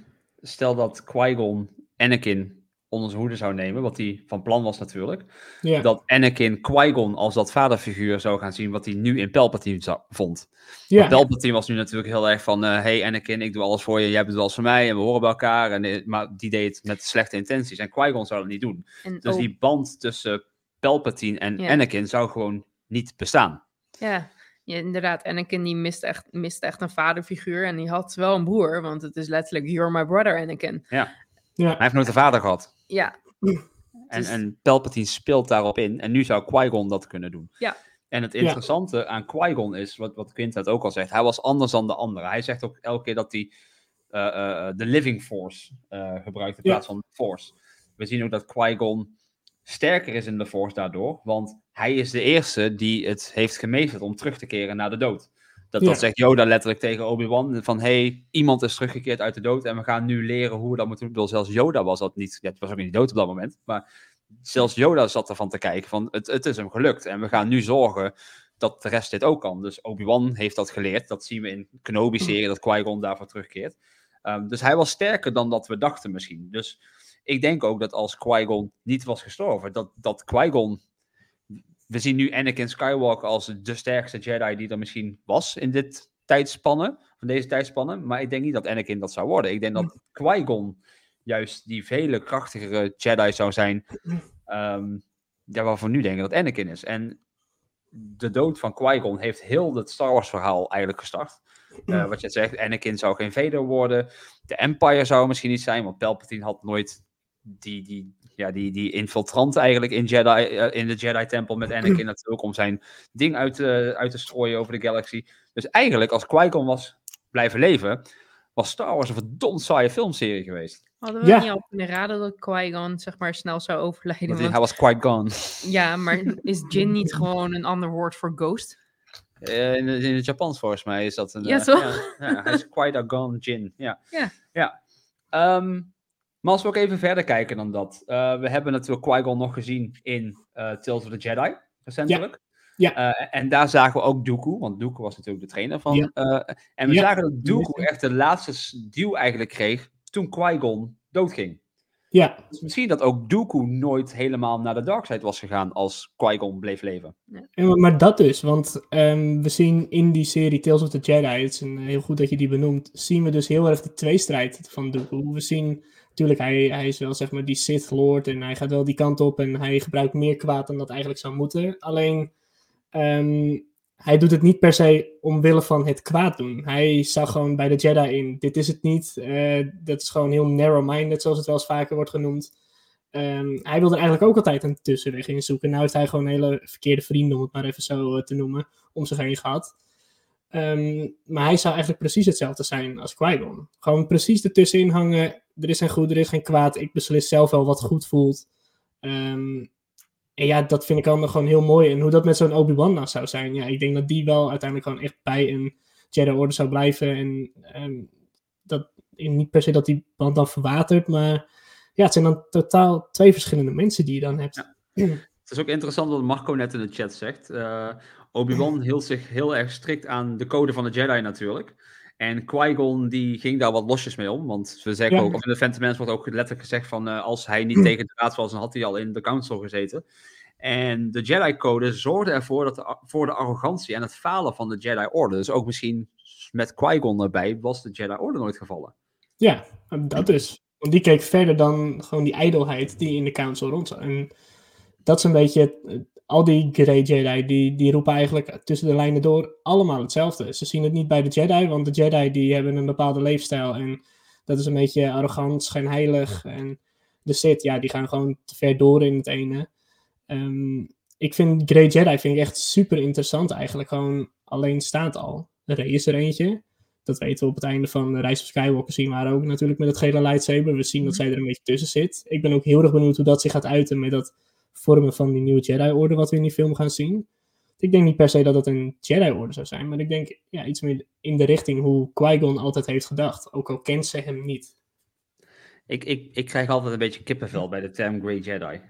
stel dat Qui-Gon Anakin onder zijn hoede zou nemen, wat hij van plan was natuurlijk,
Ja,
dat Anakin Qui-Gon als dat vaderfiguur zou gaan zien wat hij nu in Palpatine za- vond.
ja,
Want Palpatine was nu natuurlijk heel erg van, eh, hey Anakin, ik doe alles voor je, jij doet alles voor mij en we horen bij elkaar. En, eh, maar die deed het met slechte intenties en Qui-Gon zou dat niet doen.
En
Dus
ook-
die band tussen Palpatine en
Ja.
Anakin zou gewoon niet bestaan.
Ja, ja, inderdaad. Anakin die mist echt, mist echt een vaderfiguur. En die had wel een broer, want het is letterlijk You're my brother, Anakin.
ja.
Hij heeft nooit een vader gehad.
Ja,
En,
Dus-
en Palpatine speelt daarop in. En nu zou Qui-Gon dat kunnen doen.
Ja.
En het interessante aan Qui-Gon is, wat, wat Quint het ook al zegt, hij was anders dan de anderen. Hij zegt ook elke keer dat hij eh, eh, de Living Force eh, gebruikt in
Ja.
plaats van de Force. We zien ook dat Qui-Gon sterker is in de Force daardoor, want hij is de eerste die het heeft gemeesterd om terug te keren naar de dood. Dat,
Ja.
dat zegt Yoda letterlijk tegen Obi-Wan, van hey, iemand is teruggekeerd uit de dood en we gaan nu leren hoe we dat moeten doen. Zelfs Yoda was dat niet, ja, het was ook niet dood op dat moment, maar zelfs Yoda zat ervan te kijken van het, het is hem gelukt en we gaan nu zorgen dat de rest dit ook kan. Dus Obi-Wan heeft dat geleerd, dat zien we in Kenobi-serie, dat Qui-Gon daarvoor terugkeert. Ehm, dus hij was sterker dan dat we dachten misschien. Dus ik denk ook dat als Qui-Gon niet was gestorven, dat, dat Qui-Gon... We zien nu Anakin Skywalker als de sterkste Jedi die er misschien was in dit tijdspannen, van deze tijdspannen. Maar ik denk niet dat Anakin dat zou worden. Ik denk dat Qui-Gon juist die vele krachtigere Jedi zou zijn, ja, waarvan we nu denken dat Anakin is. En de dood van Qui-Gon heeft heel het Star Wars verhaal eigenlijk gestart. Eh, wat je zegt, Anakin zou geen Vader worden. De Empire zou er misschien niet zijn, want Palpatine had nooit die, die, ja, die, die infiltrant eigenlijk in, Jedi, eh, in de Jedi-tempel met Anakin natuurlijk, om zijn ding uit te, uit te strooien over de galaxy. Dus eigenlijk, als Qui-Gon was blijven leven, was Star Wars een verdomd saaie filmserie geweest.
hadden we
Ja.
niet al kunnen raden dat Qui-Gon zeg maar snel zou overlijden.
Want hij was quite gone.
Ja, maar is Jin niet gewoon een ander woord voor ghost?
Eh, in, het- in het Japans volgens mij is dat een...
Ja,
eh,
toch?
Ja, ja, hij is quite a gone Jin. Ja.
Ja.
ja. Ehm, maar als we ook even verder kijken dan dat. eh, we hebben natuurlijk Qui-Gon nog gezien in eh Tales of the Jedi, recentelijk.
Ja.
Eh, en daar zagen we ook Dooku, want Dooku was natuurlijk de trainer van...
Ja.
eh, en we
Ja.
zagen dat Dooku echt de laatste duw eigenlijk kreeg toen Qui-Gon doodging.
Ja,
Dus misschien dat ook Dooku nooit helemaal naar de dark side was gegaan als Qui-Gon bleef leven.
en, maar- maar dat dus, want ehm, we zien in die serie Tales of the Jedi, het is een, heel goed dat je die benoemt, zien we dus heel erg de tweestrijd van Dooku. We zien, natuurlijk, hij, hij is wel zeg maar die Sith Lord en hij gaat wel die kant op en hij gebruikt meer kwaad dan dat eigenlijk zou moeten. Alleen, ehm, hij doet het niet per se omwille van het kwaad doen. Hij zag gewoon bij de Jedi in, dit is het niet. eh, dat is gewoon heel narrow-minded, zoals het wel eens vaker wordt genoemd. Ehm, hij wilde eigenlijk ook altijd een tussenweg in zoeken. Nou heeft hij gewoon hele verkeerde vrienden, om het maar even zo eh, te noemen, om zich heen gehad. Ehm, maar hij zou eigenlijk precies hetzelfde zijn als Qui-Gon. Gewoon precies ertussenin hangen. Er is geen goed, er is geen kwaad. Ik beslis zelf wel wat goed voelt. Ehm, en ja, dat vind ik allemaal gewoon heel mooi. En hoe dat met zo'n Obi-Wan nou zou zijn. Ja, ik denk dat die wel uiteindelijk gewoon echt bij een Jedi Order zou blijven. En ehm, dat, niet per se dat die band dan verwatert, maar ja, het zijn dan totaal twee verschillende mensen die je dan hebt.
Het is ook interessant wat Marco net in de chat zegt. Eh, Obi-Wan hield zich heel erg strikt aan de code van de Jedi natuurlijk. En Qui-Gon die ging daar wat losjes mee om. Want we zeggen
Ja.
ook, of in de Phantom Menace wordt ook letterlijk gezegd van... eh, als hij niet tegen de raad was, dan had hij al in de council gezeten. En de Jedi-code zorgde ervoor dat de, voor de arrogantie en het falen van de Jedi Order. Dus ook misschien met Qui-Gon erbij was de Jedi Order nooit gevallen.
Ja, dat is. Want die keek verder dan gewoon die ijdelheid die in de council rond. En dat is een beetje, eh, al die Grey Jedi, die, die roepen eigenlijk tussen de lijnen door allemaal hetzelfde. Ze zien het niet bij de Jedi, want de Jedi die hebben een bepaalde leefstijl en dat is een beetje arrogant, schijnheilig. En de Sith, ja, die gaan gewoon te ver door in het ene. Ehm, ik vind Grey Jedi vind ik echt super interessant eigenlijk. Gewoon alleen staat al. Rey is er eentje. Dat weten we op het einde van de Reis of Skywalker zien we haar ook natuurlijk met het gele lightsaber. We zien dat zij er een beetje tussen zit. Ik ben ook heel erg benieuwd hoe dat zich gaat uiten met dat vormen van die nieuwe Jedi-orde wat we in die film gaan zien. Ik denk niet per se dat het een Jedi-orde zou zijn, maar ik denk ja, iets meer in de richting hoe Qui-Gon altijd heeft gedacht. Ook al kent ze hem niet.
Ik, ik, ik krijg altijd een beetje kippenvel bij de term Grey Jedi.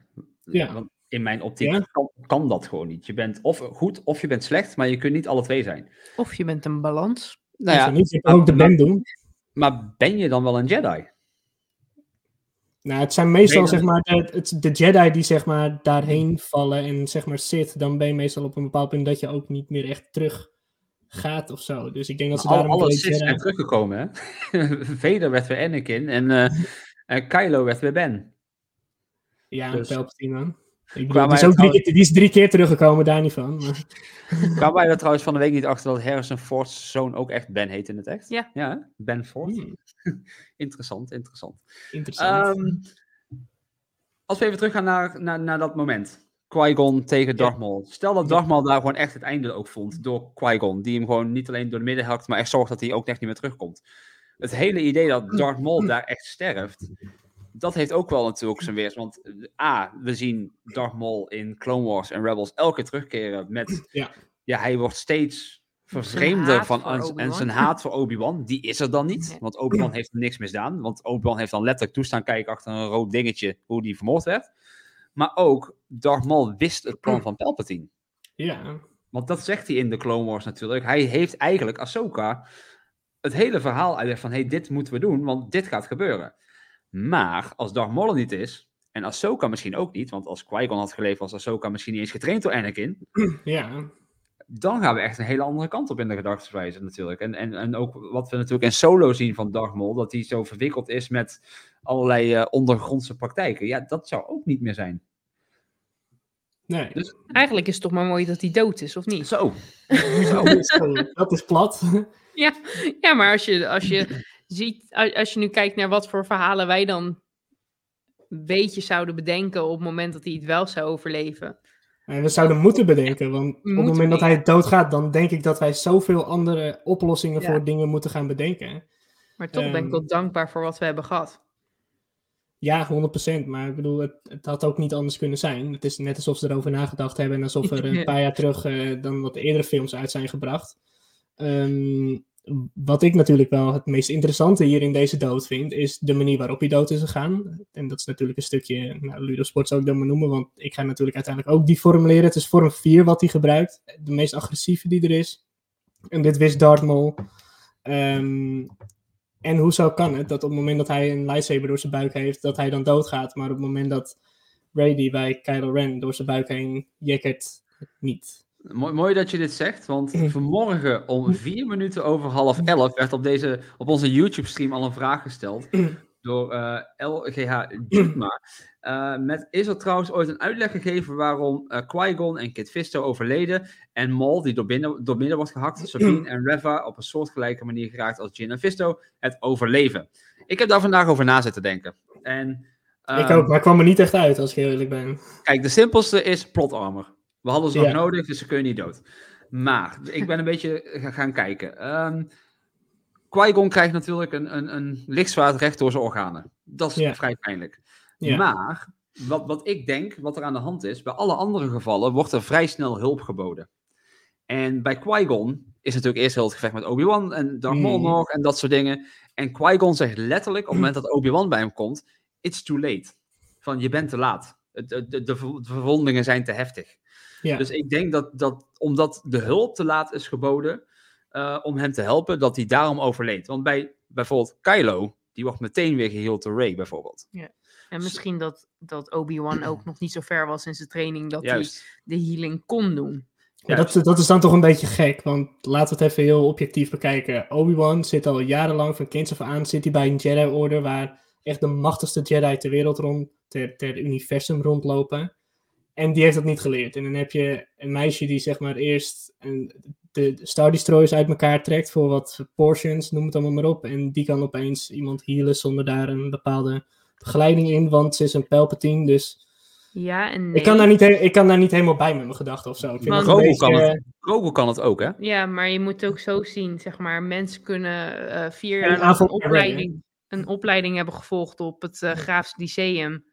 Ja.
Want in mijn optiek
Ja?
kan, kan dat gewoon niet. Je bent of goed of je bent slecht, maar je kunt niet alle twee zijn.
Of je bent een balans.
Nou ja,
je kan ook de Ben doen.
Maar ben je dan wel een Jedi?
Nou, het zijn meestal
dan-
zeg maar de, het, de Jedi die zeg maar daarheen vallen en zeg maar zit, dan ben je meestal op een bepaald punt dat je ook niet meer echt terug gaat of zo. Dus ik denk dat ze daarom
alle Sith zijn teruggekomen, hè? Vader werd weer Anakin en en Kylo werd weer Ben.
Ja,
Dus-
Palpatine man. Ik bedoel,
Kwamen
die, is drie keer, die is drie keer teruggekomen, daar niet van. Maar,
Kwamen wij er trouwens van de week niet achter dat Harrison Ford's zoon ook echt Ben heet in het echt?
Ja.
Ja? Ben Ford.
Hmm.
interessant, interessant.
interessant.
Ehm, als we even teruggaan naar, naar, naar dat moment. Qui-Gon tegen Darth Maul. Stel dat Darth Maul daar gewoon echt het einde ook vond door Qui-Gon. Die hem gewoon niet alleen door de midden hakt, maar echt zorgt dat hij ook echt niet meer terugkomt. Het hele idee dat Darth Maul daar echt sterft, dat heeft ook wel natuurlijk zijn weers. Want eh, A, we zien Darth Maul in Clone Wars en Rebels elke keer terugkeren met...
Ja.
Ja, hij wordt steeds vervreemder van en, en zijn haat voor Obi-Wan. Die is er dan niet, want Obi-Wan heeft niks misdaan. Want Obi-Wan heeft dan letterlijk toestaan kijken achter een rood dingetje hoe die vermoord werd. Maar ook Darth Maul wist het plan van Palpatine.
ja,
Want dat zegt hij in de Clone Wars natuurlijk. Hij heeft eigenlijk Ahsoka het hele verhaal uitgelegd van... hey, dit moeten we doen, want dit gaat gebeuren. Maar als Darth Maul er niet is... en Ahsoka misschien ook niet... want als Qui-Gon had geleefd... was Ahsoka misschien niet eens getraind door Anakin...
ja,
dan gaan we echt een hele andere kant op in de gedachtewijze natuurlijk. En, en, en ook wat we natuurlijk in Solo zien van Darth Maul... dat hij zo verwikkeld is met allerlei eh, ondergrondse praktijken. Ja, dat zou ook niet meer zijn.
nee.
Dus-
Eigenlijk is het toch maar mooi dat hij dood is, of niet?
Zo.
Zo, zo, dat is plat.
Ja, ja maar als je, als je ziet, als je nu kijkt naar wat voor verhalen wij dan een beetje zouden bedenken op het moment dat hij het wel zou overleven.
En we zouden moeten bedenken, want op het moment dat hij doodgaat, dan denk ik dat wij zoveel andere oplossingen
Ja.
voor dingen moeten gaan bedenken.
Maar toch ben ik
Ehm.
wel dankbaar voor wat we hebben gehad.
Ja, 100%. Maar ik bedoel, het, het had ook niet anders kunnen zijn. Het is net alsof ze erover nagedacht hebben en alsof er een paar jaar terug eh, dan wat eerdere films uit zijn gebracht. Ehm, wat ik natuurlijk wel het meest interessante hier in deze dood vind, is de manier waarop hij dood is gegaan. En dat is natuurlijk een stukje, nou, Ludosport zou ik dat maar noemen, want ik ga natuurlijk uiteindelijk ook die formuleren. Het is vorm 4 wat hij gebruikt, de meest agressieve die er is. En dit wist Darth Maul. Ehm, en hoezo kan het dat op het moment dat hij een lightsaber door zijn buik heeft, dat hij dan doodgaat, maar op het moment dat die bij Kylo Ren door zijn buik heen jekkert, niet.
Mooi, mooi dat je dit zegt, want
Mm.
vanmorgen om vier minuten over half elf werd op, deze, op onze YouTube-stream al een vraag gesteld
Mm.
door eh, LGH Jutma. Eh, met is er trouwens ooit een uitleg gegeven waarom eh Qui-Gon en Kit Fisto overleden en Maul, die door, binnen, door midden wordt gehakt, Sabine en Reva op een soortgelijke manier geraakt als Jin en Fisto, het overleven? Ik heb daar vandaag over na zitten denken. En,
ik
ehm,
ook, maar ik kwam er niet echt uit als ik heel eerlijk ben.
Kijk, de simpelste is plot armor. We hadden ze nog
Ja.
nodig, dus ze kunnen niet dood. Maar ik ben een beetje ga- gaan kijken. Ehm Qui-Gon krijgt natuurlijk een, een, een lichtzwaard recht door zijn organen. Dat is
Ja.
vrij pijnlijk.
Ja.
Maar wat, wat ik denk, wat er aan de hand is, bij alle andere gevallen wordt er vrij snel hulp geboden. En bij Qui-Gon is natuurlijk eerst heel het gevecht met Obi-Wan en Darth Maul
Mm.
nog en dat soort dingen. En Qui-Gon zegt letterlijk, op het moment dat Obi-Wan bij hem komt, it's too late. Van, je bent te laat. De, de, de, ver- de verwondingen zijn te heftig.
Ja.
Dus ik denk dat, dat omdat de hulp te laat is geboden eh, om hem te helpen, dat hij daarom overleed. Want bij bijvoorbeeld Kylo, die wordt meteen weer geheeld door Ray bijvoorbeeld.
En misschien dat, dat Obi-Wan ook nog niet zo ver was in zijn training dat
Juist.
hij de healing kon doen.
Ja, dat, dat is dan toch een beetje gek, want laten we het even heel objectief bekijken. Obi-Wan zit al jarenlang, van kinds af aan, zit hij bij een Jedi-orde waar echt de machtigste Jedi ter wereld rond, ter, ter universum rondlopen. En die heeft dat niet geleerd. En dan heb je een meisje die zeg maar eerst een, de Star Destroyers uit elkaar trekt voor wat portions, noem het allemaal maar op. En die kan opeens iemand healen zonder daar een bepaalde begeleiding in, want ze is een Palpatine, dus
Ja en nee.
Ik, kan daar niet ik kan daar niet helemaal bij met mijn gedachten of zo. Ik vind
Grogu kan, het, Grogu kan het ook, hè?
Ja, maar je moet het ook zo zien, zeg maar. Mensen kunnen eh, vier
Een
jaar een opleiding, een opleiding hebben gevolgd op het eh Graafs Lyceum.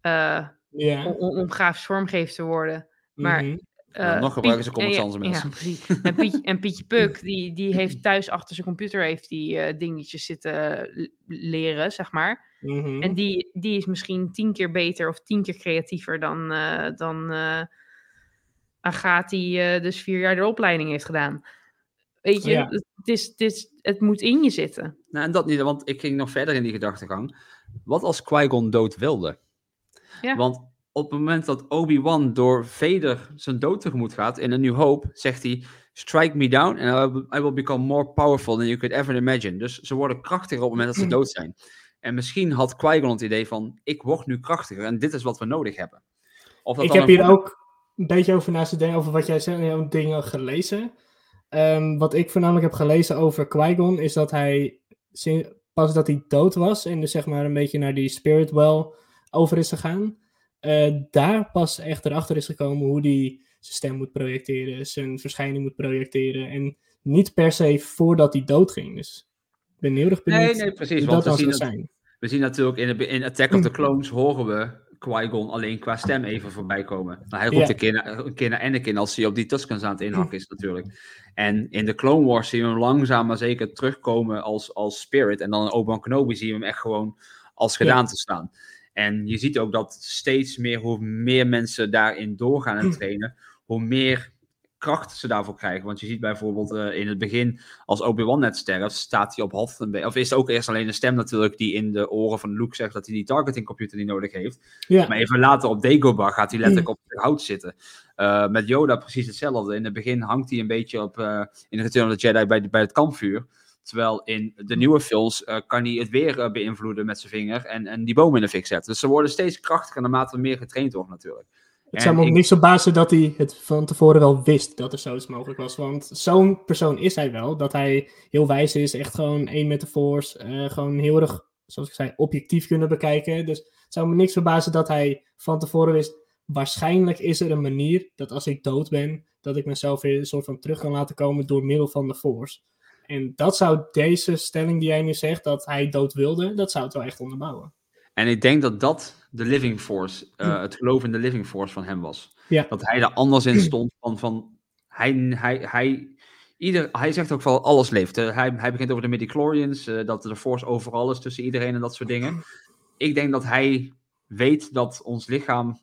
eh,
ja.
om, om grafisch vormgever te worden. Maar,
mhm.
eh,
nog gebruiken ze
Piet-
Comic
en
Sans
ja,
mensen.
Ja, precies. En, Piet, en Pietje Puk, die, die heeft thuis achter zijn computer heeft die, eh, dingetjes zitten leren, zeg maar.
Mhm.
En die, die is misschien tien keer beter of tien keer creatiever dan, eh dan eh Agathe, die eh, dus vier jaar de opleiding heeft gedaan. Weet je,
Ja.
het, het is, het, is, het moet in je zitten.
Nou, en dat niet, want ik ging nog verder in die gedachtegang. Wat als Qui-Gon dood wilde?
Ja.
Want op het moment dat Obi-Wan door Vader zijn dood tegemoet gaat in A New Hope, zegt hij: Strike me down and I will, become more powerful than you could ever imagine. Dus ze worden krachtiger op het moment dat ze dood zijn. En misschien had Qui-Gon het idee van: ik word nu krachtiger en dit is wat we nodig hebben. Of dat
Ik heb
een
hier ook een beetje over naast te denken, over wat jij zei, en jouw dingen gelezen. Ehm, wat ik voornamelijk heb gelezen over Qui-Gon, is dat hij pas dat hij dood was en dus zeg maar een beetje naar die spirit well over is gegaan, eh, daar pas echt erachter is gekomen hoe hij zijn stem moet projecteren, zijn verschijning moet projecteren en niet per se voordat hij dood ging. Dus ik ben heel erg benieuwd
Nee, nee, precies. Want
dat
we zien,
zijn.
we zien natuurlijk in, de, in Attack of the Clones horen we Qui-Gon alleen qua stem even voorbij komen. Nou, hij roept
Ja.
een, keer naar, een keer naar Anakin als hij op die Tuscans aan het inhakken is natuurlijk. En in de Clone Wars zien we hem langzaam maar zeker terugkomen als, als Spirit. En dan in Obi-Wan Kenobi zien we hem echt gewoon als gedaan te staan. En je ziet ook dat steeds meer, hoe meer mensen daarin doorgaan en trainen, hoe meer kracht ze daarvoor krijgen. Want je ziet bijvoorbeeld eh, in het begin, als Obi-Wan net sterft, staat hij op half Of is ook eerst alleen een stem natuurlijk die in de oren van Luke zegt dat hij die targeting computer niet nodig heeft.
Ja.
Maar even later op Dagobah gaat hij letterlijk op het hout zitten. Eh, met Yoda precies hetzelfde. In het begin hangt hij een beetje op, eh, in Return of the Jedi bij, de- bij het kampvuur. Terwijl in de nieuwe films eh, kan hij het weer eh, beïnvloeden met zijn vinger en, en die boom in de fik zetten. Dus ze worden steeds krachtiger naarmate er meer getraind wordt natuurlijk.
Het
En
zou me ook
ik-
niks verbazen dat hij het van tevoren wel wist dat er zoiets mogelijk was. Want zo'n persoon is hij wel. Dat hij heel wijs is, echt gewoon één met de force. eh, gewoon heel erg, zoals ik zei, objectief kunnen bekijken. Dus het zou me niks verbazen dat hij van tevoren wist. Waarschijnlijk is er een manier dat als ik dood ben, dat ik mezelf weer een soort van terug kan laten komen door middel van de force. En dat zou deze stelling die jij nu zegt, dat hij dood wilde, dat zou het wel echt onderbouwen.
En ik denk dat dat de living force, eh, het geloof in de living force van hem was.
Ja.
Dat hij daar anders in stond van, van hij, hij, hij, ieder, hij zegt ook van alles leeft. hè. Hij, hij begint over de midichlorians, eh dat de force overal is tussen iedereen en dat soort dingen. Ik denk dat hij weet dat ons lichaam,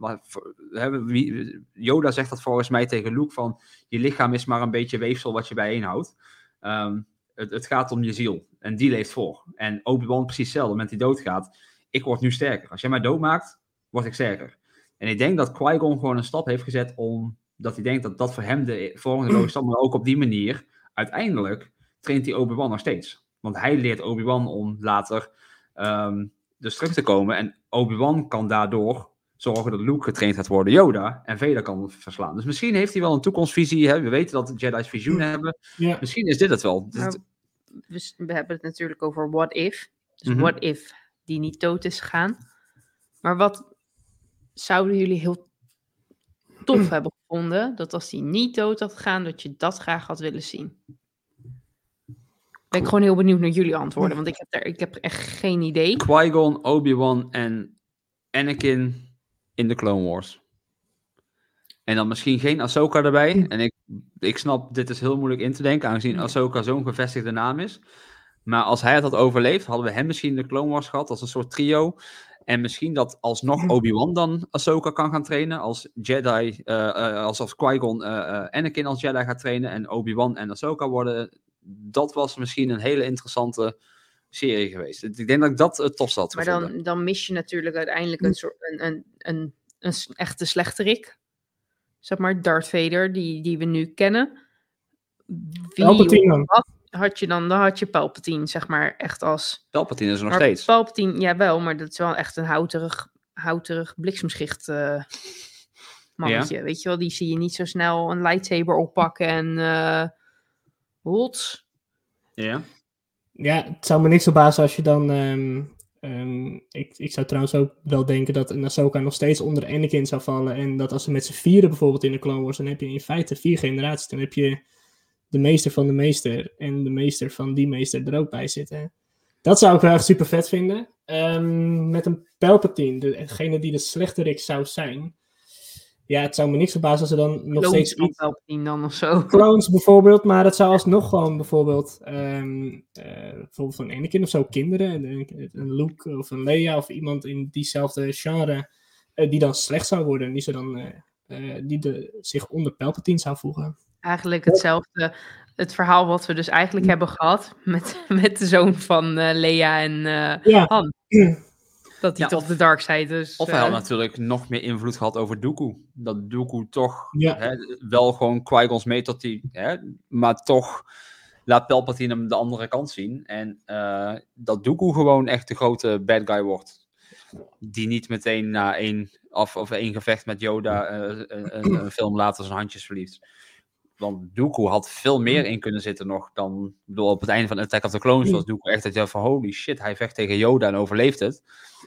Yoda zegt dat volgens mij tegen Luke van, je lichaam is maar een beetje weefsel wat je bijeenhoudt. Ehm, het, het gaat om je ziel en die leeft voor. En Obi-Wan precies hetzelfde, met die doodgaat ik word nu sterker. Als jij mij doodmaakt, word ik sterker. En ik denk dat Qui-Gon gewoon een stap heeft gezet om dat hij denkt dat dat voor hem de volgende logische stap, maar ook op die manier, uiteindelijk traint hij Obi-Wan nog steeds. Want hij leert Obi-Wan om later ehm, dus terug te komen. En Obi-Wan kan daardoor zorgen dat Luke getraind gaat worden, Yoda, en Vader kan verslaan. Dus misschien heeft hij wel een toekomstvisie. Hè? We weten dat de Jedi's visioenen hebben.
Ja.
Misschien is dit het wel. Dus
we hebben het natuurlijk over what if. Dus
Mhm.
what if die niet dood is gegaan. Maar wat zouden jullie heel tof hebben gevonden? Dat als die niet dood had gegaan, dat je dat graag had willen zien. Ben ik gewoon heel benieuwd naar jullie antwoorden, want ik heb, er, ik heb echt geen idee.
Qui-Gon, Obi-Wan en Anakin in de Clone Wars. En dan misschien geen Ahsoka erbij. En ik, ik snap, dit is heel moeilijk in te denken, aangezien Ahsoka zo'n gevestigde naam is. Maar als hij het had overleefd, hadden we hem misschien in de Clone Wars gehad als een soort trio. En misschien dat alsnog Obi-Wan dan Ahsoka kan gaan trainen. Als Jedi, eh, eh, als, als Qui-Gon eh, Anakin als Jedi gaat trainen. En Obi-Wan en Ahsoka worden. Dat was misschien een hele interessante serie geweest. Ik denk dat ik dat het tofst had
Maar
gevonden.
dan, dan mis je natuurlijk uiteindelijk een soort een, een, een, een echte slechterik. Zeg maar Darth Vader, die, die we nu kennen. Wie
Palpatine
wat had je dan? Dan had je Palpatine, zeg maar, echt als...
Palpatine is er nog
maar
steeds.
Palpatine, jawel, maar dat is wel echt een houterig, houterig bliksemschicht eh, mannetje. Weet je wel, die zie je niet zo snel een lightsaber oppakken en... eh hots.
Ja.
Ja, het zou me niks verbazen als je dan ehm, Ehm, ik, ik zou trouwens ook wel denken dat een Ahsoka nog steeds onder Anakin zou vallen. En dat als ze met z'n vieren bijvoorbeeld in de Clone Wars, dan heb je in feite vier generaties. Dan heb je de meester van de meester en de meester van die meester er ook bij zitten. Dat zou ik wel echt super vet vinden. Ehm, met een Palpatine, degene die de slechterik zou zijn. Ja, het zou me niks verbazen als er dan nog
Clones
steeds iets...
Dan of zo.
Clones bijvoorbeeld, maar het zou alsnog gewoon bijvoorbeeld... eh, bijvoorbeeld van Anakin of zo, kinderen. Een, een Luke of een Leia of iemand in diezelfde genre... eh, die dan slecht zou worden. Die, ze dan, eh, die de, zich onder Palpatine zou voegen.
Eigenlijk hetzelfde. Het verhaal wat we dus eigenlijk hebben gehad met, met de zoon van Lea en
Ja.
Han. Dat hij
Ja,
tot de dark side dus.
Of hij had
eh,
natuurlijk nog meer invloed gehad over Dooku. Dat Dooku toch
Ja.
hè, wel gewoon Qui-Gon's mee tot die... Hè, maar toch laat Palpatine hem de andere kant zien. En eh, dat Dooku gewoon echt de grote bad guy wordt. Die niet meteen na één, of, of één gevecht met Yoda eh, een, een, een film later zijn handjes verliest. Want Dooku had veel meer in kunnen zitten nog dan... Bedoel, op het einde van Attack of the Clones was Dooku echt dat je van... Holy shit, hij vecht tegen Yoda en overleeft het.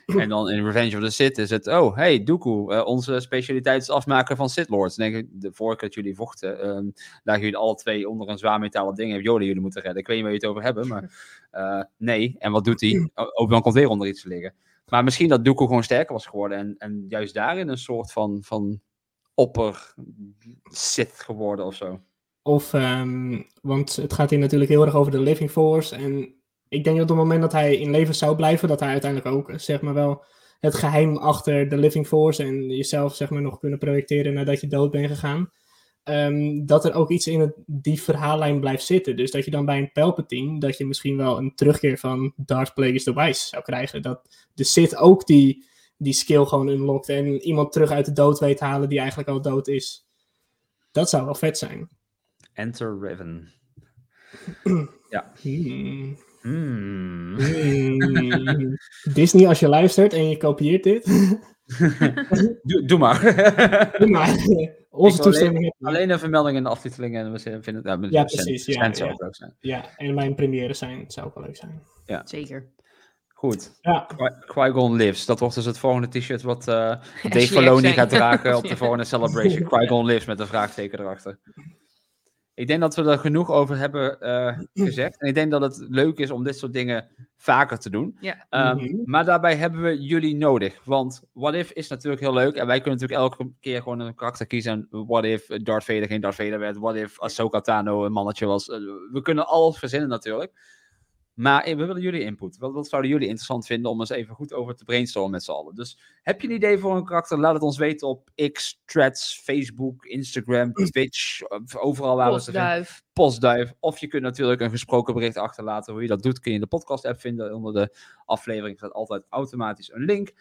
En dan in Revenge of the Sith is het... Oh, hey, Dooku, eh, onze specialiteit is afmaken van Sith Lords. Dan denk ik, de vorige keer dat jullie vochten... ehm lagen jullie alle twee onder een zwaar metalen ding... en Yoda jullie moeten redden. Ik weet niet waar je het over hebben, maar... eh, nee, en wat doet hij? O- Obi-Wan komt weer onder iets te liggen. Maar misschien dat Dooku gewoon sterker was geworden... en, en juist daarin een soort van... van opper Sith geworden of zo.
Of, ehm, want het gaat hier natuurlijk heel erg over de Living Force. En ik denk dat op het moment dat hij in leven zou blijven, dat hij uiteindelijk ook, zeg maar wel, het geheim achter de Living Force en jezelf, zeg maar, nog kunnen projecteren nadat je dood bent gegaan. ehm, dat er ook iets in het, die verhaallijn blijft zitten. Dus dat je dan bij een Palpatine, dat je misschien wel een terugkeer van Darth Plagueis the Wise zou krijgen. Dat de Sith ook die, die skill gewoon unlockt en iemand terug uit de dood weet halen die eigenlijk al dood is. Dat zou wel vet zijn.
Enter Raven. ja.
Hmm.
Hmm.
Hmm. Disney, als je luistert en je kopieert dit.
doe, doe maar.
Doe maar. Onze toestemming
alleen, een vermelding in de aftiteling en we vinden het... Ja,
Ja, precies. Ja,
cent zou
ja.
ook leuk zijn.
ja, en mijn première zijn zou ook wel leuk zijn.
Ja.
Zeker.
Goed.
Ja.
Qui- Qui-Gon Lives. Dat wordt dus het volgende t-shirt wat eh Dave Filoni gaat dragen op de volgende Celebration. Qui-Gon Lives met een vraagteken erachter. Ik denk dat we er genoeg over hebben eh, gezegd. En ik denk dat het leuk is om dit soort dingen vaker te doen.
Ja.
Ehm,
Mhm.
Maar daarbij hebben we jullie nodig. Want What If is natuurlijk heel leuk. En wij kunnen natuurlijk elke keer gewoon een karakter kiezen. En What If Darth Vader geen Darth Vader werd. What If Ahsoka Tano een mannetje was. Eh, We kunnen alles verzinnen natuurlijk. Maar eh, we willen jullie input. Wat, wat zouden jullie interessant vinden om eens even goed over te brainstormen met z'n allen? Dus heb je een idee voor een karakter? Laat het ons weten op X, Threads, Facebook, Instagram, Twitch. eh, Overal waar we ze vinden
Postduif.
postduif. Of je kunt natuurlijk een gesproken bericht achterlaten. Hoe je dat doet, kun je in de podcast-app vinden. Onder de aflevering staat altijd automatisch een link.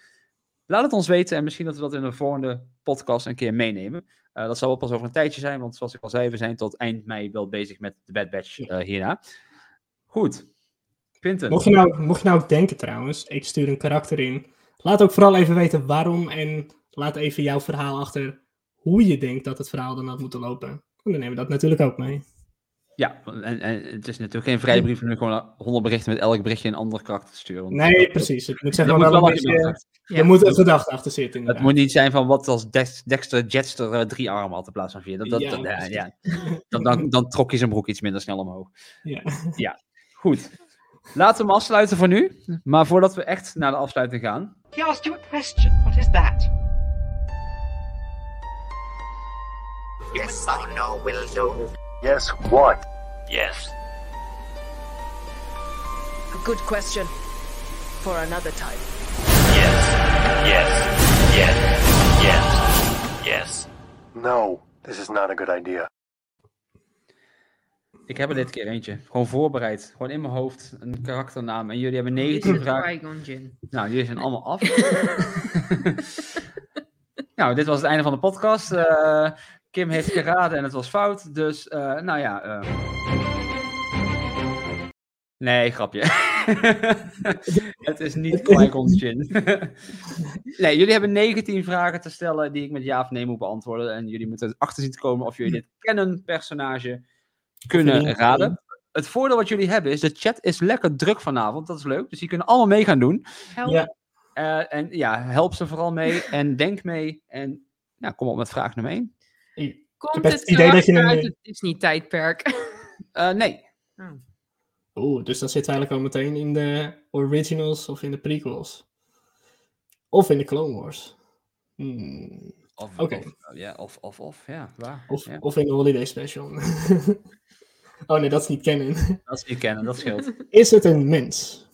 Laat het ons weten en misschien dat we dat in de volgende podcast een keer meenemen. Eh, dat zal wel pas over een tijdje zijn, want zoals ik al zei, we zijn tot eind mei wel bezig met de Bad Batch eh, hierna. Goed. Quinten.
Mocht je, nou, mocht je nou ook denken trouwens, ik stuur een karakter in. Laat ook vooral even weten waarom en laat even jouw verhaal achter hoe je denkt dat het verhaal dan had moeten lopen. En dan nemen we dat natuurlijk ook mee.
Ja, en, en het is natuurlijk geen vrijbrief om nu gewoon 100 berichten met elk berichtje een ander karakter te sturen.
Nee,
dat-
precies.
Dat
zeg
moet
wel een beetje...
Ja.
Er moet een gedachte achter zitten
Het moet niet zijn van wat als Dex- Dexter Jetster eh, drie armen had in plaats van vier. Dat, dat,
Ja,
dat- ja, ja. Dan, dan, dan trok je zijn broek iets minder snel omhoog.
Ja.
Goed. Laten we hem afsluiten voor nu. Maar voordat we echt naar de afsluiting gaan.
He asked you a question. What is that?
Yes or no will do.
Yes, what?
Yes.
A good question. For another time.
Yes. Yes. Yes. Yes. Yes.
No, this is not a good idea.
Ik heb er dit keer eentje. Gewoon voorbereid. Gewoon in mijn hoofd. Een karakternaam. En jullie hebben 19 vragen. Nou, die zijn allemaal af. nou, dit was het einde van de podcast. Eh, Kim heeft geraden en het was fout. Dus, eh, nou ja. eh. Nee, grapje. het is niet Qui-Gon nee, jullie hebben 19 vragen te stellen die ik met ja of nee moet beantwoorden. En jullie moeten erachter zien te komen of jullie dit kennen personage kunnen raden. het voordeel wat jullie hebben is, de chat is lekker druk vanavond. Dat is leuk. Dus die kunnen allemaal mee gaan doen.
Help.
Ja.
Eh, en ja, help ze vooral mee en denk mee. En ja, kom op met vraag nummer 1.
Komt het
het idee dat je
uit
eh,
het Disney-tijdperk?
Eh, nee.
Oeh, dus dat zit eigenlijk al meteen in de originals of in de prequels. Of in de Clone Wars. Hmm.
Of,
Oké.
of, ja, of, of, of, ja, waar.
Of,
ja.
of in de Holiday Special. oh nee, dat is niet kennen.
Dat is niet kennen, dat scheelt.
Is het een mens?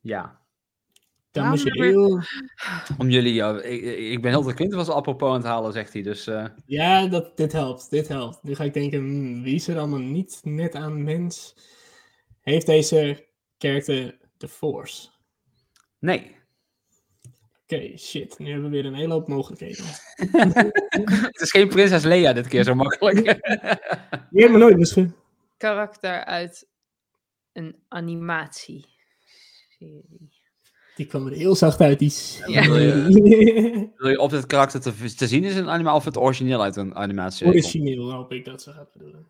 Ja.
Dan moet je heel...
Om jullie, ja, ik, ik ben heel de Quinten was apropos aan het halen, zegt hij. Dus eh,
Ja, dat, dit helpt. Dit helpt. Nu ga ik denken, hmm, wie is er allemaal niet net aan mens? Heeft deze character de Force?
nee.
Oké, shit. Nu hebben we weer een hele hoop mogelijkheden.
Het is geen prinses Leia dit keer zo makkelijk.
Die hebben we nooit misschien.
karakter uit een animatie.
Die kwam er heel zacht uit. Die...
Ja.
Wil je, wil je op dit karakter te, te zien is in een animatie of het origineel uit een animatie?
Origineel hoop ik dat ze gaat bedoelen.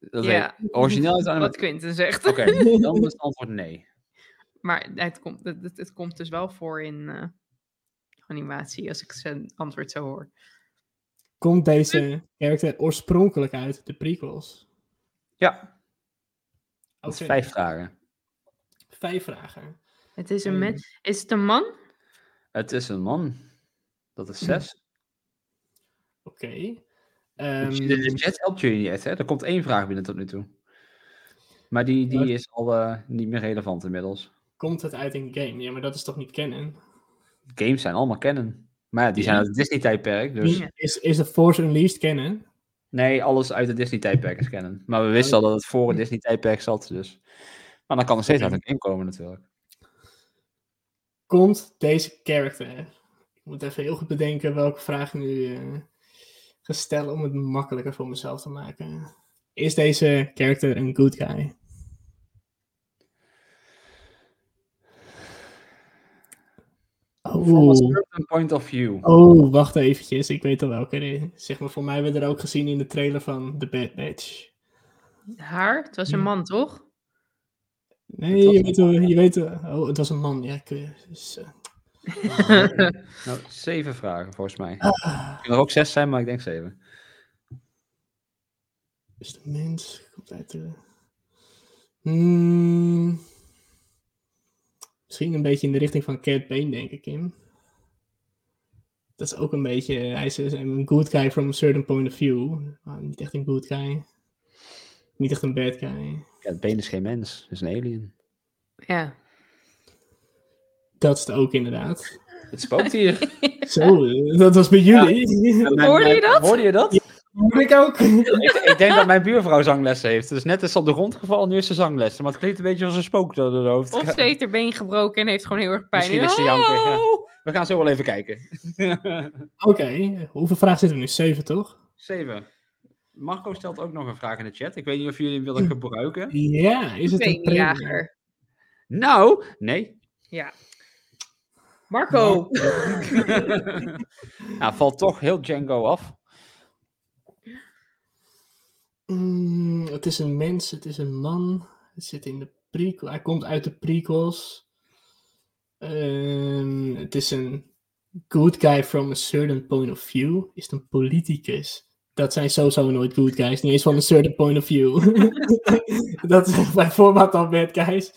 Dat
Ja.
Origineel uit een
Wat
animatie?
Quinten zegt.
Oké, dan is het antwoord nee.
Maar het komt, het, het, het komt dus wel voor in eh, animatie, als ik zijn antwoord zo hoor.
Komt deze character oorspronkelijk uit de prequels?
Ja, dat is vijf vragen.
vijf vragen.
Het is een mens. Is het een man?
Het is een man. Dat is zes.
Oké.
De-
Ehm,
de chat helpt jullie niet echt, hè? Er komt één vraag binnen tot nu toe. Maar die, die is al eh, niet meer relevant inmiddels.
komt het uit een game? Ja, maar dat is toch niet kennen?
Games zijn allemaal kennen. Maar ja, die zijn uit het Disney-tijdperk, dus...
Is, is de Force Unleashed kennen?
Nee, alles uit het Disney-tijdperk is kennen. Maar we wisten al dat het voor het Disney-tijdperk zat, dus... Maar dan kan er steeds uit een game komen natuurlijk.
Komt deze character? Ik moet even heel goed bedenken welke vraag ik nu eh, ga stellen om het makkelijker voor mezelf te maken. Is deze character een good guy?
From a
Oh,
certain point of view.
oh, wacht eventjes. Ik weet al welke. er is. Zeg maar, voor mij hebben we er ook gezien in de trailer van The Bad Batch.
Haar? Het was een man, toch?
Nee, je weet, wel- je weet wel- Oh, het was een man. Ja, ik, eh, dus, eh,
Nou, zeven vragen volgens mij.
Ah.
Het kunnen er ook zes zijn, maar ik denk zeven.
Dus de mens komt uit de. Hmm, misschien een beetje in de richting van Cat Bane, denk ik, Kim. Dat is ook een beetje. Hij is een good guy from a certain point of view. Maar niet echt een good guy. Niet echt een bad guy.
Ja, het been is geen mens, het is een alien.
Ja.
Dat is het ook inderdaad.
Het spookt hier.
Zo, dat was bij jullie.
Hoorde je dat?
Hoorde je dat?
Hoor ik ook.
ik, ik denk dat mijn buurvrouw zanglessen heeft. Dus net is ze op de grond gevallen, nu is ze zanglessen. Maar het klinkt een beetje als een spook door haar hoofd.
Of ze heeft haar been gebroken en heeft gewoon heel erg pijn.
Misschien is ze janken. ja. We gaan zo wel even kijken.
Oké, hoeveel vragen zitten we nu? Zeven, toch?
Zeven. Marco stelt ook nog een vraag in de chat. Ik weet niet of jullie hem willen gebruiken.
Ja, is het een?
Jager.
Nou, nee.
Ja. Marco!
nou, valt toch heel Django af.
Mm, het is een mens, het is een man. Het zit in de prequel. Hij komt uit de prequels. Ehm, het is een good guy from a certain point of view. Is het een politicus? Dat zijn sowieso nooit good guys. Niet eens van een certain point of view. dat is bij voorbaat al bad guys.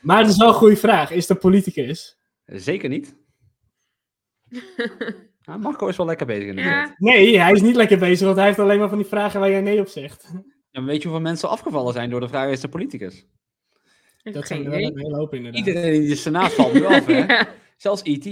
Maar het is wel een goede vraag. Is het een politicus?
Zeker niet. Nou, Marco is wel lekker bezig in de
Ja.
Nee, hij is niet lekker bezig, want hij heeft alleen maar van die vragen waar jij nee op zegt.
Weet je hoeveel mensen afgevallen zijn door de vraag is de politicus?
Dat zijn er wel een hele hoop inderdaad.
Iedereen die de Senaat valt nu af, hè?
Ja.
Zelfs E.T.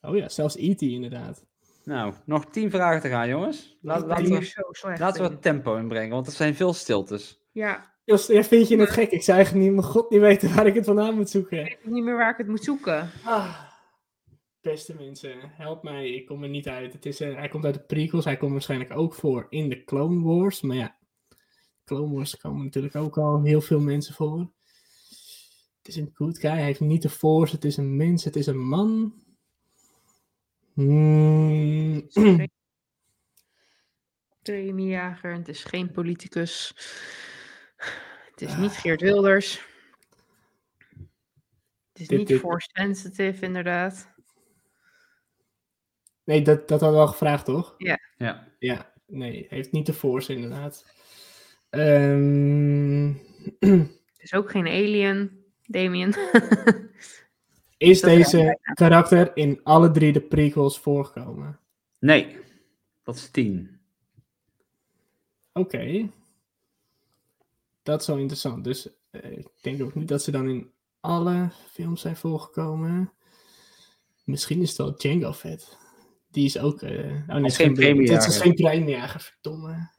Oh ja, zelfs E.T. inderdaad.
Nou, nog tien vragen te gaan, jongens. Laat, laten we, laten we
in.
het tempo inbrengen, want er zijn veel stiltes.
Ja,
Jos, ja, vind je het gek? Ik zou eigenlijk niet, mijn god niet weten waar ik het vandaan moet zoeken.
ik weet niet meer waar ik het moet zoeken.
Ah, beste mensen, help mij. Ik kom er niet uit. Het is, eh, hij komt uit de prequels. Hij komt waarschijnlijk ook voor in de Clone Wars. Maar ja, Clone Wars komen natuurlijk ook al heel veel mensen voor. Het is een good guy. Hij heeft niet de force. Het is een mens. Het is een man. Hmm.
Premiejager, het is geen politicus. Het is niet Geert Wilders. Het is
Dit-
niet
dit-
force sensitive, inderdaad.
Nee, dat, dat hadden we al gevraagd, toch?
Ja.
Ja.
Ja, nee, heeft niet de force inderdaad. Ehm,
Het is ook geen alien, Damien.
is
Dat
deze karakter in alle drie de prequels voorgekomen?
Nee, dat is 10.
Oké. Dat is wel interessant. Dus eh, ik denk ook niet dat ze dan in alle films zijn voorgekomen. Misschien is het wel Django Fett. Die is ook... oh, nee, het is
geen
geen Het is
premiejager.
geen premiejager, verdomme.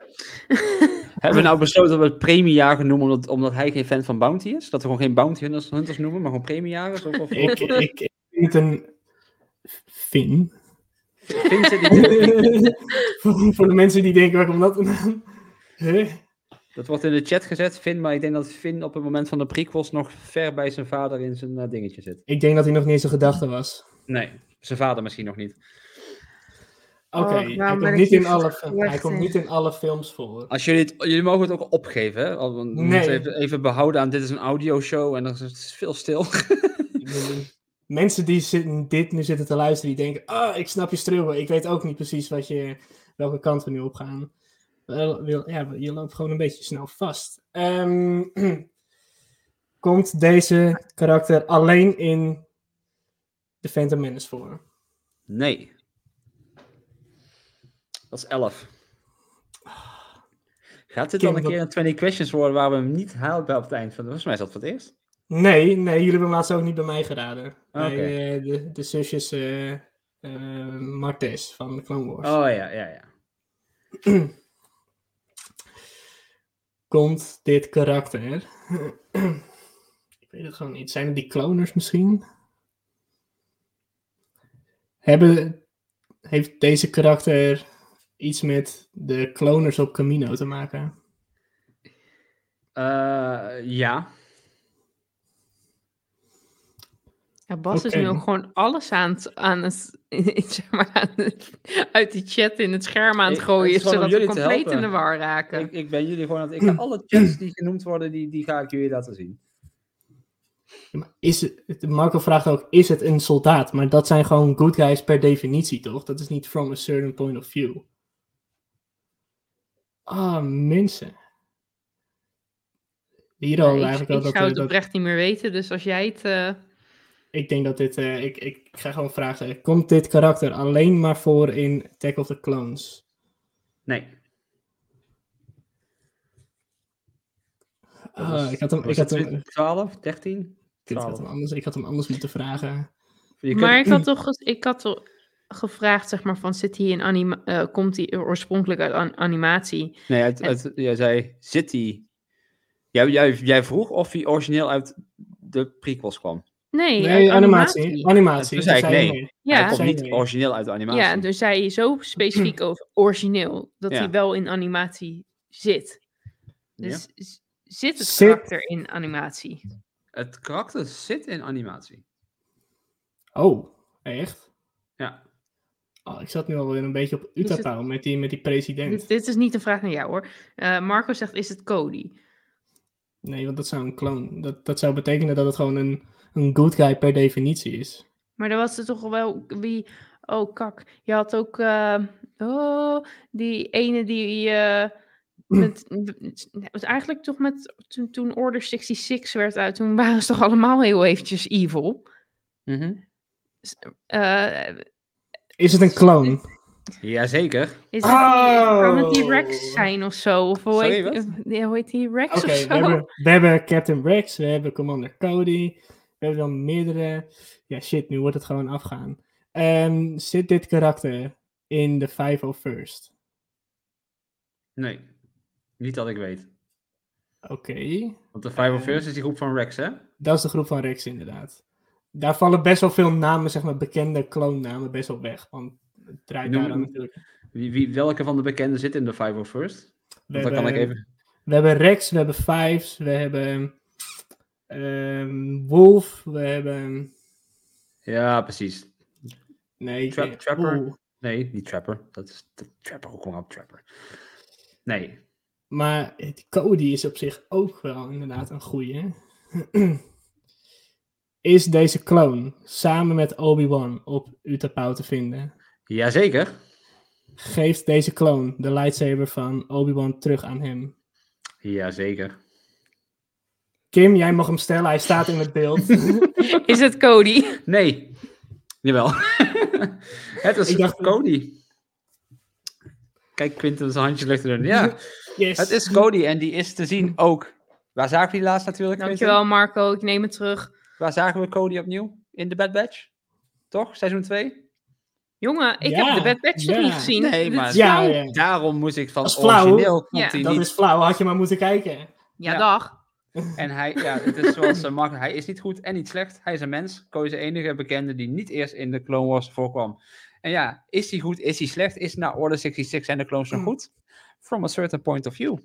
Hebben we nou besloten dat we het premiejager noemen omdat, omdat hij geen fan van Bounty is? Dat we gewoon geen Bounty hunters, hunters noemen, maar gewoon premiejagers? Of, of,
ik, ik, ik vind het een Finn.
Die-
voor, de mensen die denken, waar komt dat vandaan? Huh?
Dat wordt in de chat gezet, Finn, maar ik denk dat Finn op het moment van de prequels nog ver bij zijn vader in zijn eh, dingetje zit.
Ik denk dat hij nog niet eens een gedachte was.
Nee, zijn vader misschien nog niet.
Oké,
Oh,
hij,
ik
niet in alle, hij komt niet in alle films voor.
Als jullie, het, jullie mogen het ook opgeven, hè? Want we
Nee.
moeten even, even behouden aan dit is een audioshow en er is het is veel stil.
Mensen die zitten, dit nu zitten te luisteren, die denken, ah, ik snap je strubben. Ik weet ook niet precies wat je, welke kant we nu op gaan. Ja, je loopt gewoon een beetje snel vast. Ehm, komt deze karakter alleen in The Phantom Menace voor?
Nee. Dat is 11. Gaat dit dan een keer een 20 questions worden waar we hem niet halen bij op het eind van? Volgens mij is dat voor het eerst.
Nee, nee, jullie hebben laatst ook niet bij mij geraden. Bij
Oké.
eh, de, de zusjes eh eh, Martes van de Clone Wars.
Oh ja, ja, ja.
Komt dit karakter... ik weet het gewoon niet. Zijn het die kloners misschien? Hebben, heeft deze karakter iets met de kloners op Camino te maken?
Eh, ja.
Ja, Bas is nu ook gewoon alles aan het, aan het, zeg maar, aan het- uit die chat in het scherm aan het
Ik-
gooien,
het
zodat we compleet in de war raken.
Ik, ik ben jullie gewoon aan het... Ik ga alle chats die genoemd worden, die, die ga ik jullie laten zien.
Is het, Marco vraagt ook, is het een soldaat? Maar dat zijn gewoon good guys per definitie, toch? Dat is niet from a certain point of view. Ah, mensen. Hier al
ik
eigenlijk
ik
dat,
zou
eh,
het
dat-
oprecht niet meer weten, dus als jij het... eh,
Ik denk dat dit... eh, ik, ik, ik ga gewoon vragen. Komt dit karakter alleen maar voor in Attack of the Clones?
Nee.
Ah,
was-
ik had hem, ik had hem,
12, 13?
ik had hem anders, ik had hem anders moeten vragen.
Je
Maar ik had toch ik had toch gevraagd, zeg maar, van zit hij in anima eh, komt hij oorspronkelijk uit an- animatie?
Nee, uit,
En-
uit, jij zei City. Jij, jij, jij vroeg of hij origineel uit de prequels kwam.
Nee,
Nee, animatie.
animatie.
Animatie.
Toen zei nee.
nee.
Ja.
Hij komt niet
nee.
origineel uit de animatie.
Ja, dus zei je zo specifiek over origineel, dat
Ja.
hij wel in animatie zit. Dus zit het
Zit-
karakter in animatie?
Het karakter zit in animatie.
Oh, echt?
Ja.
Oh, ik zat nu alweer een beetje op
het-
Utah met die, met die president.
Dit, dit is niet een vraag naar jou hoor. Eh, Marco zegt, is het Cody?
Nee, want dat zou een clone. Dat, dat zou betekenen dat het gewoon een, een good guy per definitie is.
Maar dan was er toch wel wie... Oh, kak. Je had ook... eh, oh, die ene die... eh, met, was eigenlijk toch met... Toen, toen Order 66 werd uit... Toen waren ze toch allemaal heel eventjes evil.
Mhm.
Eh,
Is het een clone?
Jazeker.
is het die, kan het die
Oh.
Rex zijn of zo? Of hoe,
Sorry,
heet,
wat?
eh, hoe heet die Rex
Oké,
of zo?
we, hebben, we hebben Captain Rex, we hebben Commander Cody, we hebben dan meerdere. Ja, shit, nu wordt het gewoon afgaan. Ehm, zit dit karakter in de 501st?
Nee. Niet dat ik weet.
Oké,
Want de Five of First is die groep van Rex, hè?
dat is de groep van Rex inderdaad. Daar vallen best wel veel namen, zeg maar bekende clone-namen, best wel weg. Want het draait
Noem-
daar dan natuurlijk.
Wie, wie, welke van de bekenden zit in de Five of First?
We
Want dan kan ik
hebben-
even...
We hebben Rex, we hebben Fives, we hebben ehm, Wolf, we hebben...
Ja, precies.
Nee,
Tra-
denk-
Trapper?
oeh.
Nee, niet Trapper. Dat is de Trapper. Kom ik op Trapper? Nee.
Maar Cody is op zich ook wel inderdaad een goeie. is deze clone samen met Obi-Wan op Utapau te vinden?
Jazeker.
Geeft deze clone de lightsaber van Obi-Wan terug aan hem?
Jazeker.
Kim, jij mag hem stellen, hij staat in het beeld.
Is het Cody?
Nee. Jawel. het is
Ik dacht-
Cody. Kijk, Quinten zijn handjes lucht doen. Ja,
Yes.
het is Cody en die is te zien ook. Waar zagen we die laatst natuurlijk? Quinten?
Dankjewel Marco, ik neem het terug.
Waar zagen we Cody opnieuw? In de Bad Batch? Toch? Seizoen 2?
Jongen, ik
Ja,
heb de Bad Batch nog
ja.
niet gezien.
Nee, maar
Ja,
daarom moest ik van
flauw.
origineel
Dat
niet.
is flauw, had je maar moeten kijken.
Ja,
Ja.
dag.
En hij, ja, het is zoals Mark, hij is niet goed en niet slecht. Hij is een mens. Cody is de enige bekende die niet eerst in de Clone Wars voorkwam. En ja, is hij goed, is hij slecht? Is na Order 66 zijn de clones nog goed? From a certain point of view.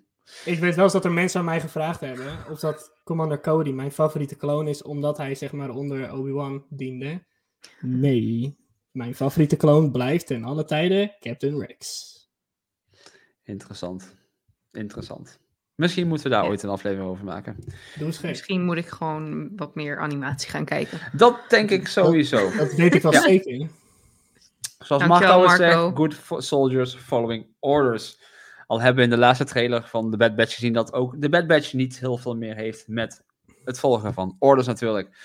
Ik weet wel eens dat er mensen aan mij gevraagd hebben of dat Commander Cody mijn favoriete clone is, omdat hij zeg maar onder Obi-Wan diende. Nee, mijn favoriete clone blijft ten alle tijden Captain Rex.
Interessant. Interessant. Misschien moeten we daar
Ja.
ooit een aflevering over maken.
Doe eens gek.
Misschien moet ik gewoon wat meer animatie gaan kijken.
Dat denk ik sowieso.
Dat weet ik wel
Ja.
zeker.
Zoals
Marco.
zegt, good soldiers following orders. Al hebben we in de laatste trailer van de Bad Batch gezien dat ook de Bad Batch niet heel veel meer heeft met het volgen van orders natuurlijk.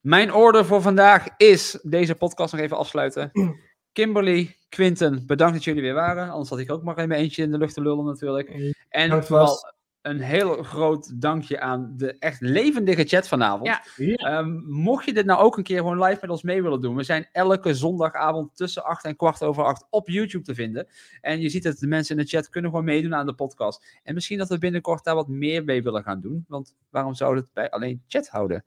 Mijn order voor vandaag is deze podcast nog even afsluiten. Kimberly, Quinten, bedankt dat jullie weer waren. Anders had ik ook maar in mijn eentje in de lucht te lullen natuurlijk. En vooral. Een heel groot dankje aan de echt levendige chat vanavond.
Ja.
Ja.
Ehm, mocht je dit nou ook een keer gewoon live met ons mee willen doen. We zijn elke zondagavond tussen 8 en kwart over 8 op YouTube te vinden. En je ziet dat de mensen in de chat kunnen gewoon meedoen aan de podcast. En misschien dat we binnenkort daar wat meer mee willen gaan doen. Want waarom zouden we het bij alleen chat houden?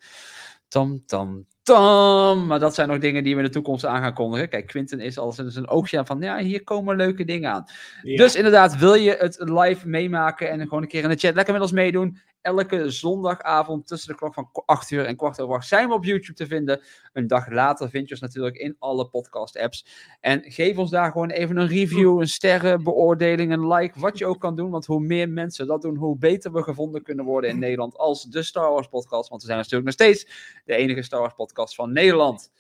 Tam, tam, tam. Maar dat zijn nog dingen die we in de toekomst aan gaan kondigen. Kijk, Quinten is al eens een oogje aan van, ja, hier komen leuke dingen aan.
Ja.
Dus inderdaad, wil je het live meemaken en gewoon een keer in de chat lekker met ons meedoen? Elke zondagavond tussen de klok van 8 uur en kwart over 8 zijn we op YouTube te vinden. Een dag later vind je ons natuurlijk in alle podcast-apps. En geef ons daar gewoon even een review, een sterrenbeoordeling, een like, wat je ook kan doen. Want hoe meer mensen dat doen, hoe beter we gevonden kunnen worden in Nederland als de Star Wars podcast. Want we zijn natuurlijk nog steeds de enige Star Wars podcast van Nederland.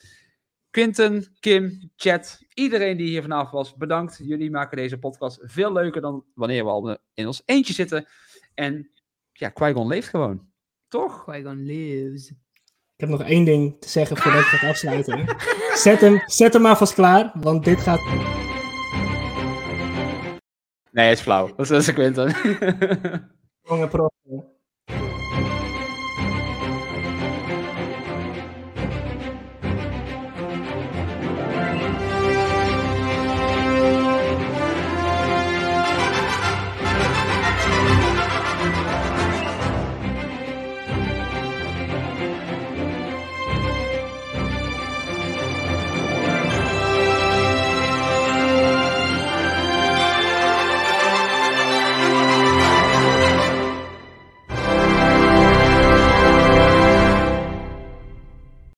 Quinten, Kim, chat, iedereen die hier vanavond was, bedankt. Jullie maken deze podcast veel leuker dan wanneer we al in ons eentje zitten. En ja, Qui-Gon leeft gewoon. Toch?
Qui-Gon lives.
Ik heb nog één ding te zeggen voordat ik ga afsluiten. Zet hem, zet hem maar vast klaar, want dit gaat...
Nee, het is flauw. Dat is Quinten.
Jongen, pro-